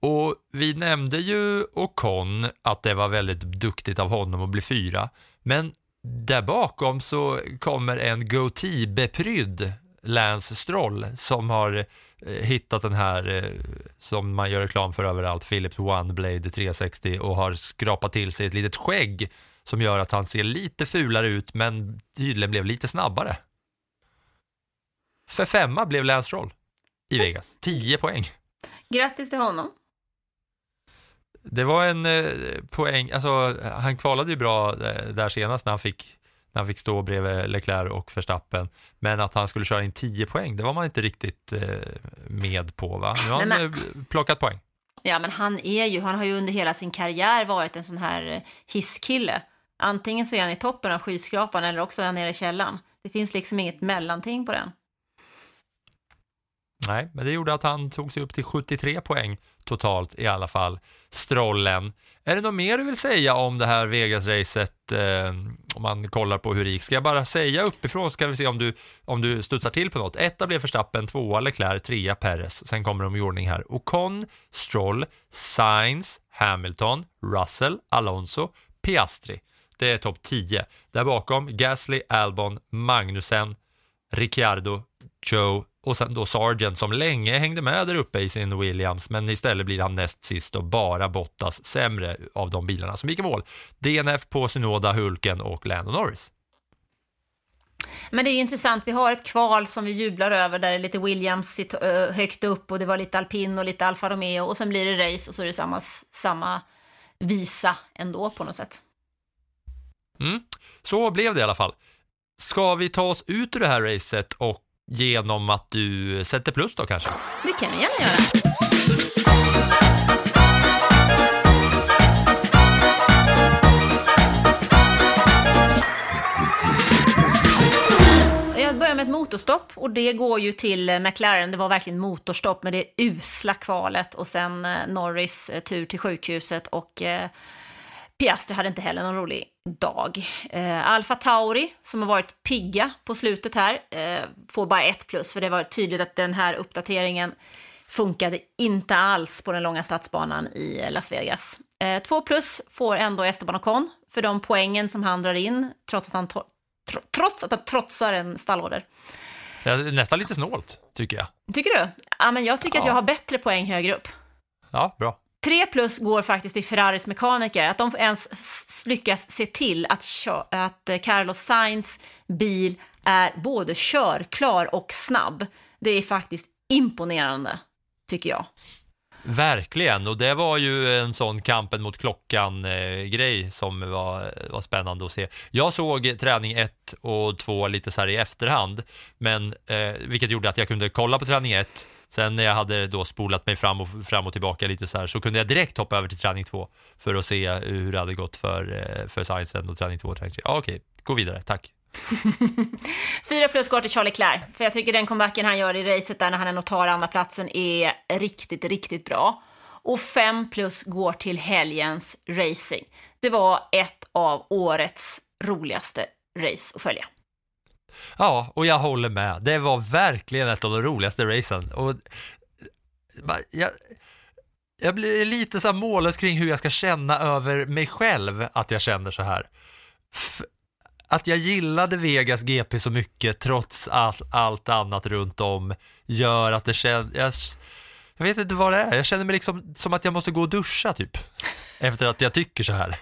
och vi nämnde ju Ocon att det var väldigt duktigt av honom att bli fyra, men där bakom så kommer en goatee-beprydd Lance Stroll som har eh, hittat den här eh, som man gör reklam för överallt, Philips One Blade 360 och har skrapat till sig ett litet skägg som gör att han ser lite fulare ut men tydligen blev lite snabbare. För femma blev Lance Stroll i Vegas, 10 poäng. Grattis till honom. Det var en eh, poäng, alltså han kvalade ju bra eh, där senast när han fick när han fick stå bredvid Leclerc och Verstappen, men att han skulle köra in 10 poäng, det var man inte riktigt eh, med på va? Nu har han Nej, eh, plockat poäng. Ja, men han är ju, han har ju under hela sin karriär varit en sån här eh, hisskille. Antingen så är han i toppen av skyskrapan eller också är han nere i källaren. Det finns liksom inget mellanting på den. Nej, men det gjorde att han tog sig upp till 73 poäng totalt i alla fall. Strollen. Är det något mer du vill säga om det här Vegas-racet? Eh, om man kollar på hur det gick. Ska jag bara säga uppifrån så kan vi se om du, om du studsar till på något. Etta blev Verstappen, tvåa Leclerc, trea Perez. Sen kommer de i ordning här. Ocon, Stroll, Sainz, Hamilton, Russell, Alonso, Piastri. Det är topp 10. Där bakom Gasly, Albon, Magnussen, Ricciardo, Joe och sen då Sargent som länge hängde med där uppe i sin Williams men istället blir han näst sist och bara Bottas sämre av de bilarna som gick i mål. DNF på Synoda, Hulken och Lando Norris. Men det är intressant, vi har ett kval som vi jublar över där det är lite Williams högt upp och det var lite alpin och lite Alfa Romeo och sen blir det race och så är det samma, samma visa ändå på något sätt. Mm. Så blev det i alla fall. Ska vi ta oss ut ur det här racet och genom att du sätter plus då kanske? Det kan jag gärna göra. Jag börjar med ett motorstopp och det går ju till eh, McLaren. Det var verkligen motorstopp med det usla kvalet och sen eh, Norris eh, tur till sjukhuset och eh, Piastri hade inte heller någon rolig dag. Eh, Alfa Tauri, som har varit pigga på slutet här, eh, får bara ett plus, för det var tydligt att den här uppdateringen funkade inte alls på den långa stadsbanan i Las Vegas. Eh, två plus får ändå Esteban Ocon för de poängen som han drar in trots att han, to- tro- trots att han trotsar en stallorder. Är nästan lite snålt, tycker jag. Tycker du? Ja, men jag tycker att jag har bättre poäng högre upp. Ja, bra. Tre plus går faktiskt till Ferraris mekaniker, att de ens lyckas se till att, att Carlos Sainz bil är både körklar och snabb. Det är faktiskt imponerande, tycker jag. Verkligen, och det var ju en sån kampen mot klockan-grej eh, som var, var spännande att se. Jag såg träning 1 och 2 lite så här i efterhand, men, eh, vilket gjorde att jag kunde kolla på träning 1. Sen när jag hade då spolat mig fram och, fram och tillbaka lite så här, så kunde jag direkt hoppa över till träning två för att se hur det hade gått för, eh, för Sciencen och träning två och träning tre. Ja, okej, gå vidare, tack. Fyra plus går till Charlie Clare, för jag tycker den comebacken han gör i racet där när han ändå tar andra platsen är riktigt, riktigt bra. Och fem plus går till helgens racing. Det var ett av årets roligaste race att följa. Ja, och jag håller med. Det var verkligen ett av de roligaste racen. Och, jag, jag blir lite så här mållös kring hur jag ska känna över mig själv att jag känner så här. F- att jag gillade Vegas GP så mycket trots allt, allt annat runt om gör att det känns... Jag, jag vet inte vad det är. Jag känner mig liksom som att jag måste gå och duscha typ. Efter att jag tycker så här.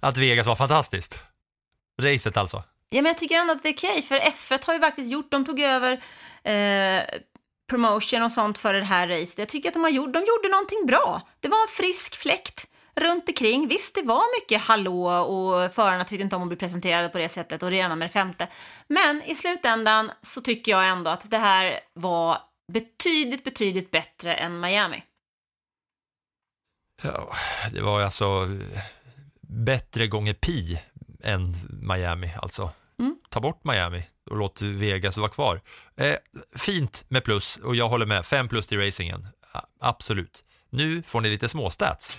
Att Vegas var fantastiskt. Racet alltså. Ja, men jag tycker ändå att det är okej, för F1 har ju faktiskt gjort, de tog över eh, promotion och sånt för det här racet. Jag tycker att de har gjort, de gjorde någonting bra. Det var en frisk fläkt runt omkring. Visst, det var mycket hallå och förarna tyckte inte om att bli presenterade på det sättet och det ena med det femte. Men i slutändan så tycker jag ändå att det här var betydligt, betydligt bättre än Miami. Ja, det var alltså eh, bättre gånger pi än Miami alltså. Mm. Ta bort Miami och låt Vegas vara kvar. Eh, fint med plus och jag håller med, fem plus till racingen. Absolut. Nu får ni lite småstats.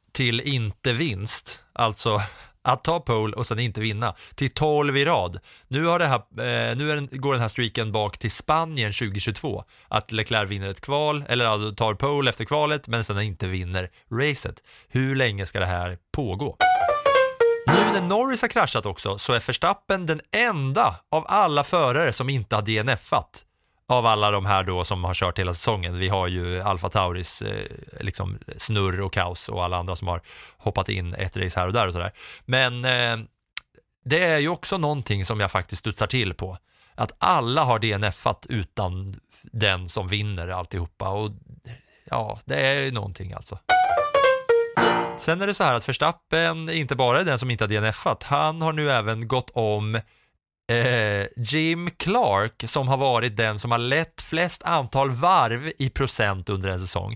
till inte vinst, alltså att ta pole och sen inte vinna, till 12 i rad. Nu, har det här, eh, nu är den, går den här streaken bak till Spanien 2022, att Leclerc vinner ett kval, eller alltså tar pole efter kvalet, men sen inte vinner racet. Hur länge ska det här pågå? Nu när Norris har kraschat också så är Verstappen den enda av alla förare som inte har DNFat av alla de här då som har kört hela säsongen. Vi har ju Alfa Tauris eh, liksom snurr och kaos och alla andra som har hoppat in ett race här och där och sådär. Men eh, det är ju också någonting som jag faktiskt studsar till på. Att alla har DNFat utan den som vinner alltihopa och ja, det är ju någonting alltså. Sen är det så här att Verstappen inte bara är den som inte har DNFat, han har nu även gått om eh, Jim Clark som har varit den som har lett flest antal varv i procent under en säsong.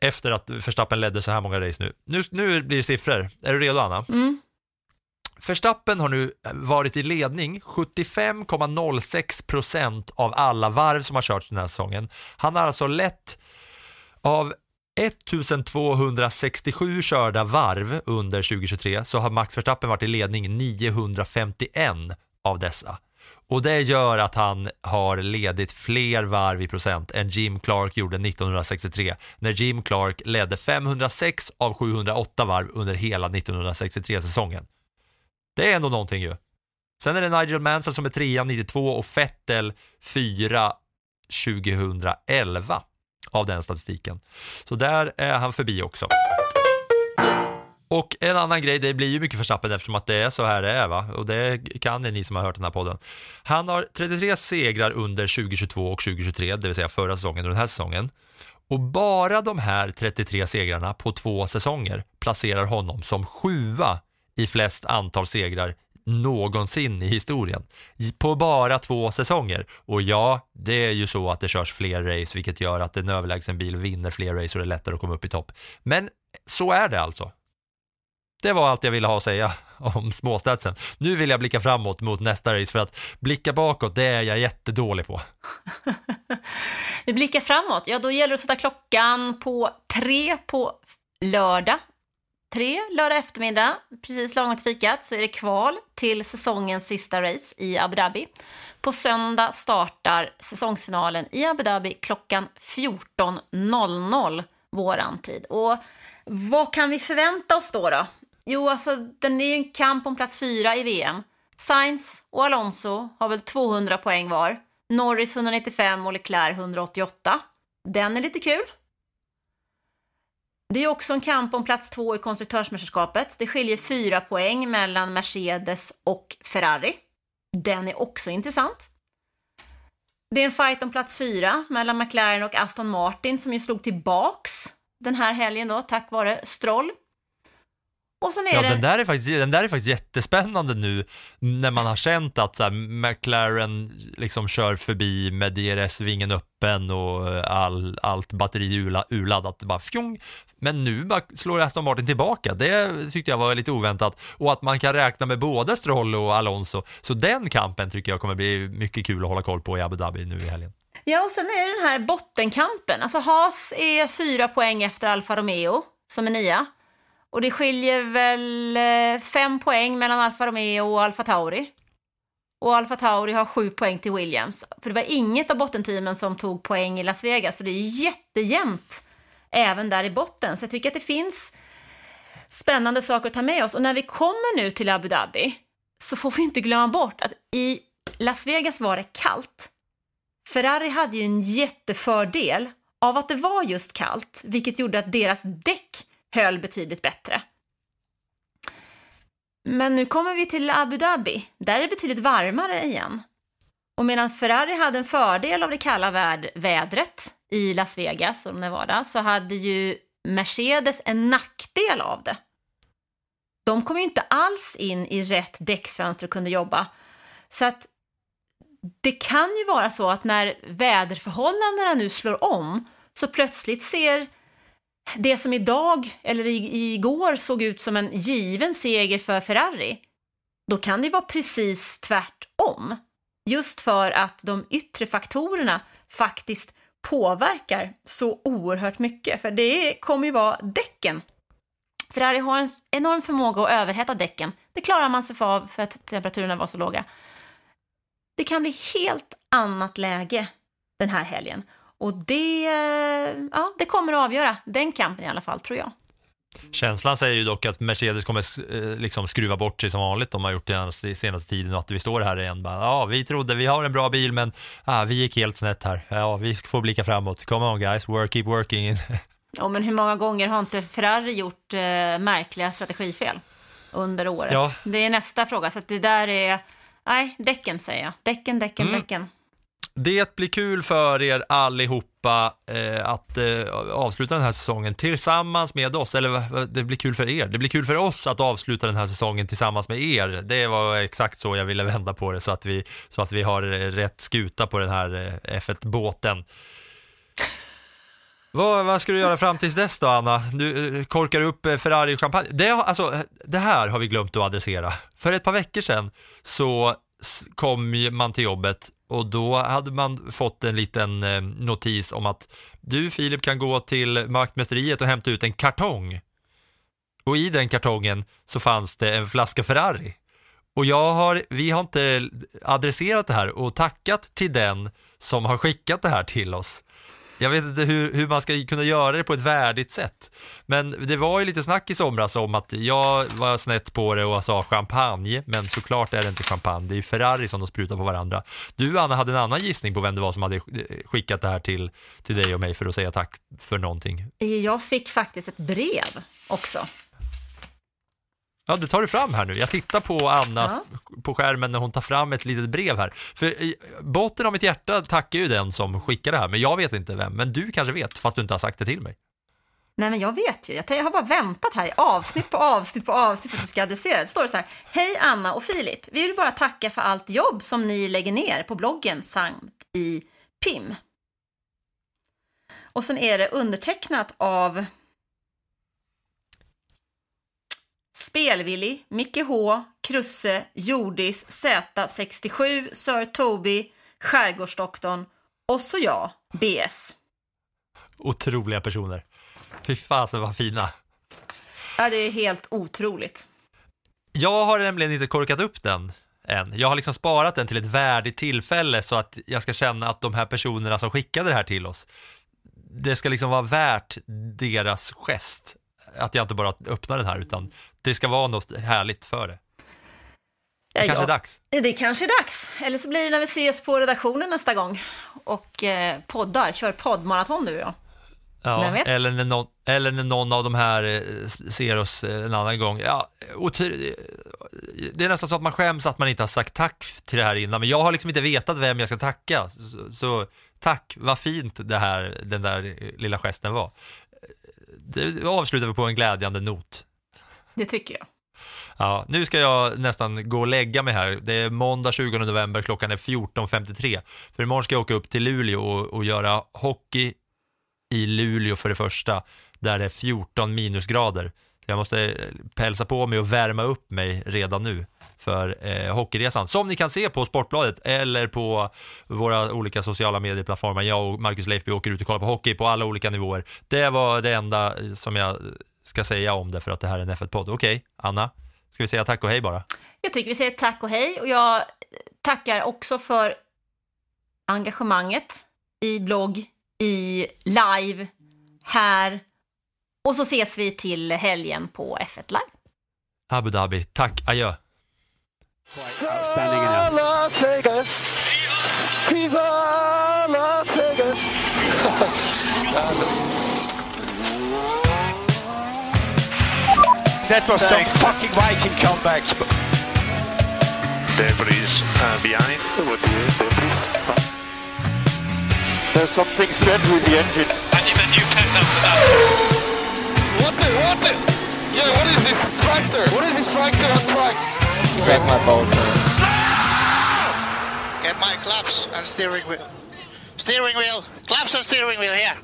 Efter att Verstappen ledde så här många race nu. Nu, nu blir det siffror. Är du redo Anna? Mm. Verstappen har nu varit i ledning 75,06 procent av alla varv som har körts den här säsongen. Han har alltså lett av 1267 körda varv under 2023 så har Max Verstappen varit i ledning 951 av dessa. Och det gör att han har ledit fler varv i procent än Jim Clark gjorde 1963 när Jim Clark ledde 506 av 708 varv under hela 1963-säsongen. Det är ändå någonting ju. Sen är det Nigel Mansell som är trea 92 och Fettel fyra 2011 av den statistiken. Så där är han förbi också. Och en annan grej, det blir ju mycket Verstappen eftersom att det är så här det är va, och det kan ni som har hört den här podden. Han har 33 segrar under 2022 och 2023, det vill säga förra säsongen och den här säsongen. Och bara de här 33 segrarna på två säsonger placerar honom som sjua i flest antal segrar någonsin i historien. På bara två säsonger. Och ja, det är ju så att det körs fler race, vilket gör att en överlägsen bil vinner fler race och det är lättare att komma upp i topp. Men så är det alltså. Det var allt jag ville ha att säga om småstadsen. Nu vill jag blicka framåt mot nästa race för att blicka bakåt, det är jag jättedålig på. Vi blickar framåt. Ja, då gäller det att sätta klockan på tre på lördag. Tre lördag eftermiddag, precis lagom till fikat, så är det kval till säsongens sista race i Abu Dhabi. På söndag startar säsongsfinalen i Abu Dhabi klockan 14.00 våran tid. Och vad kan vi förvänta oss då? då? Jo, alltså den är ju en kamp om plats fyra i VM. Sainz och Alonso har väl 200 poäng var. Norris 195 och Leclerc 188. Den är lite kul. Det är också en kamp om plats två i konstruktörsmästerskapet. Det skiljer fyra poäng mellan Mercedes och Ferrari. Den är också intressant. Det är en fight om plats fyra mellan McLaren och Aston Martin som ju slog tillbaks den här helgen då tack vare Stroll. Och sen är ja, det... den, där är faktiskt, den där är faktiskt jättespännande nu när man har känt att så här, McLaren liksom kör förbi med DRS-vingen öppen och all, allt batteri urla, urladdat. Bara fjong. Men nu bara slår Aston Martin tillbaka. Det tyckte jag var lite oväntat. Och att man kan räkna med både Stroll och Alonso. Så den kampen tycker jag kommer bli mycket kul att hålla koll på i Abu Dhabi nu i helgen. Ja, och sen är det den här bottenkampen. Alltså Haas är fyra poäng efter Alfa Romeo, som är nia. Och det skiljer väl eh, fem poäng mellan Alfa Romeo och Alfa Tauri. Och Alfa Tauri har sju poäng till Williams. För det var inget av bottenteamen som tog poäng i Las Vegas, så det är jättejämnt även där i botten. Så jag tycker att det finns spännande saker att ta med oss. Och när vi kommer nu till Abu Dhabi så får vi inte glömma bort att i Las Vegas var det kallt. Ferrari hade ju en jättefördel av att det var just kallt, vilket gjorde att deras däck höll betydligt bättre. Men nu kommer vi till Abu Dhabi. Där är det betydligt varmare igen. Och medan Ferrari hade en fördel av det kalla vädret i Las Vegas och Nevada så hade ju Mercedes en nackdel av det. De kom ju inte alls in i rätt däcksfönster och kunde jobba. Så att det kan ju vara så att när väderförhållandena nu slår om så plötsligt ser det som idag, eller igår, såg ut som en given seger för Ferrari, då kan det vara precis tvärtom. Just för att de yttre faktorerna faktiskt påverkar så oerhört mycket. För det kommer ju vara däcken. Ferrari har en enorm förmåga att överhetta däcken. Det klarar man sig för för att temperaturerna var så låga. Det kan bli helt annat läge den här helgen. Och det, ja, det kommer att avgöra den kampen i alla fall, tror jag. Känslan säger ju dock att Mercedes kommer eh, liksom skruva bort sig som vanligt. De har gjort det senaste tiden och att vi står här igen. Bara, ja, vi trodde vi har en bra bil, men ah, vi gick helt snett här. Ja, vi får blicka framåt. Come on guys, work, keep working. Ja, men hur många gånger har inte Ferrari gjort eh, märkliga strategifel under året? Ja. Det är nästa fråga, så att det där är, nej, däcken säger jag. Däcken, däcken, mm. däcken. Det blir kul för er allihopa eh, att eh, avsluta den här säsongen tillsammans med oss, eller det blir kul för er. Det blir kul för oss att avsluta den här säsongen tillsammans med er. Det var exakt så jag ville vända på det, så att vi, så att vi har eh, rätt skuta på den här eh, F1-båten. Vad, vad, ska du göra fram tills dess då, Anna? Du eh, korkar upp eh, Ferrari-champagne. Det, alltså, det här har vi glömt att adressera. För ett par veckor sedan så kom man till jobbet och då hade man fått en liten eh, notis om att du Filip kan gå till Maktmästeriet och hämta ut en kartong. Och i den kartongen så fanns det en flaska Ferrari. Och jag har, vi har inte adresserat det här och tackat till den som har skickat det här till oss. Jag vet inte hur, hur man ska kunna göra det på ett värdigt sätt. Men det var ju lite snack i somras om att jag var snett på det och sa champagne, men såklart är det inte champagne, det är ju Ferrari som de sprutar på varandra. Du Anna hade en annan gissning på vem det var som hade eh, skickat det här till, till dig och mig för att säga tack för någonting. Jag fick faktiskt ett brev också. Ja, det tar du fram här nu. Jag tittar på Anna på skärmen när hon tar fram ett litet brev här. För botten av mitt hjärta tackar ju den som skickar det här, men jag vet inte vem. Men du kanske vet, fast du inte har sagt det till mig. Nej, men jag vet ju. Jag jag har bara väntat här i avsnitt på avsnitt på avsnitt för att du ska adressera. Det står det så här. Hej Anna och Filip. Vi vill bara tacka för allt jobb som ni lägger ner på bloggen samt i PIM. Och sen är det undertecknat av Spelvillig, Micke H, Krusse, Jordis, Z67, Sir Toby, Skärgårdsdoktorn och så jag, BS. Otroliga personer. Fy fasen vad fina. Ja, det är helt otroligt. Jag har nämligen inte korkat upp den än. Jag har liksom sparat den till ett värdigt tillfälle så att jag ska känna att de här personerna som skickade det här till oss, det ska liksom vara värt deras gest. Att jag inte bara öppnar den här utan det ska vara något härligt för det. Det Ja, kanske är ja. dags. Det kanske är dags. Eller så blir det när vi ses på redaktionen nästa gång och eh, poddar, kör poddmaraton jag. Ja, vet? eller, när någon, eller när någon av de här eh, ser oss eh, en annan gång. Ja, det är nästan så att man skäms att man inte har sagt tack till det här innan, men jag har liksom inte vetat vem jag ska tacka. Så, så tack, vad fint det här, den där lilla gesten var. Det avslutar vi på en glädjande not. Det tycker jag. Ja, nu ska jag nästan gå och lägga mig här. Det är måndag 20 november, klockan är 14.53. För imorgon ska jag åka upp till Luleå och, och göra hockey i Luleå för det första, där det är 14 minusgrader. Jag måste pälsa på mig och värma upp mig redan nu för eh, hockeyresan. Som ni kan se på Sportbladet eller på våra olika sociala medieplattformar. Jag och Marcus Leifby åker ut och kollar på hockey på alla olika nivåer. Det var det enda eh, som jag ska säga om det för att det här är en F1-podd. Okej, Anna, ska vi säga tack och hej bara? Jag tycker vi säger tack och hej och jag tackar också för engagemanget i blogg, i live, här och så ses vi till helgen på F1 Live. Abu Dhabi, tack, adjö. Outstanding enough. Las Vegas. Viva Las Vegas. That was some fucking Viking comeback. Debris uh, behind. There's something strange with the engine. And you then you count after that. What the, what the? Yeah, what is this tractor? What is this tractor on track? Set my in. Get my claps and steering wheel. Steering wheel. Claps and steering wheel here.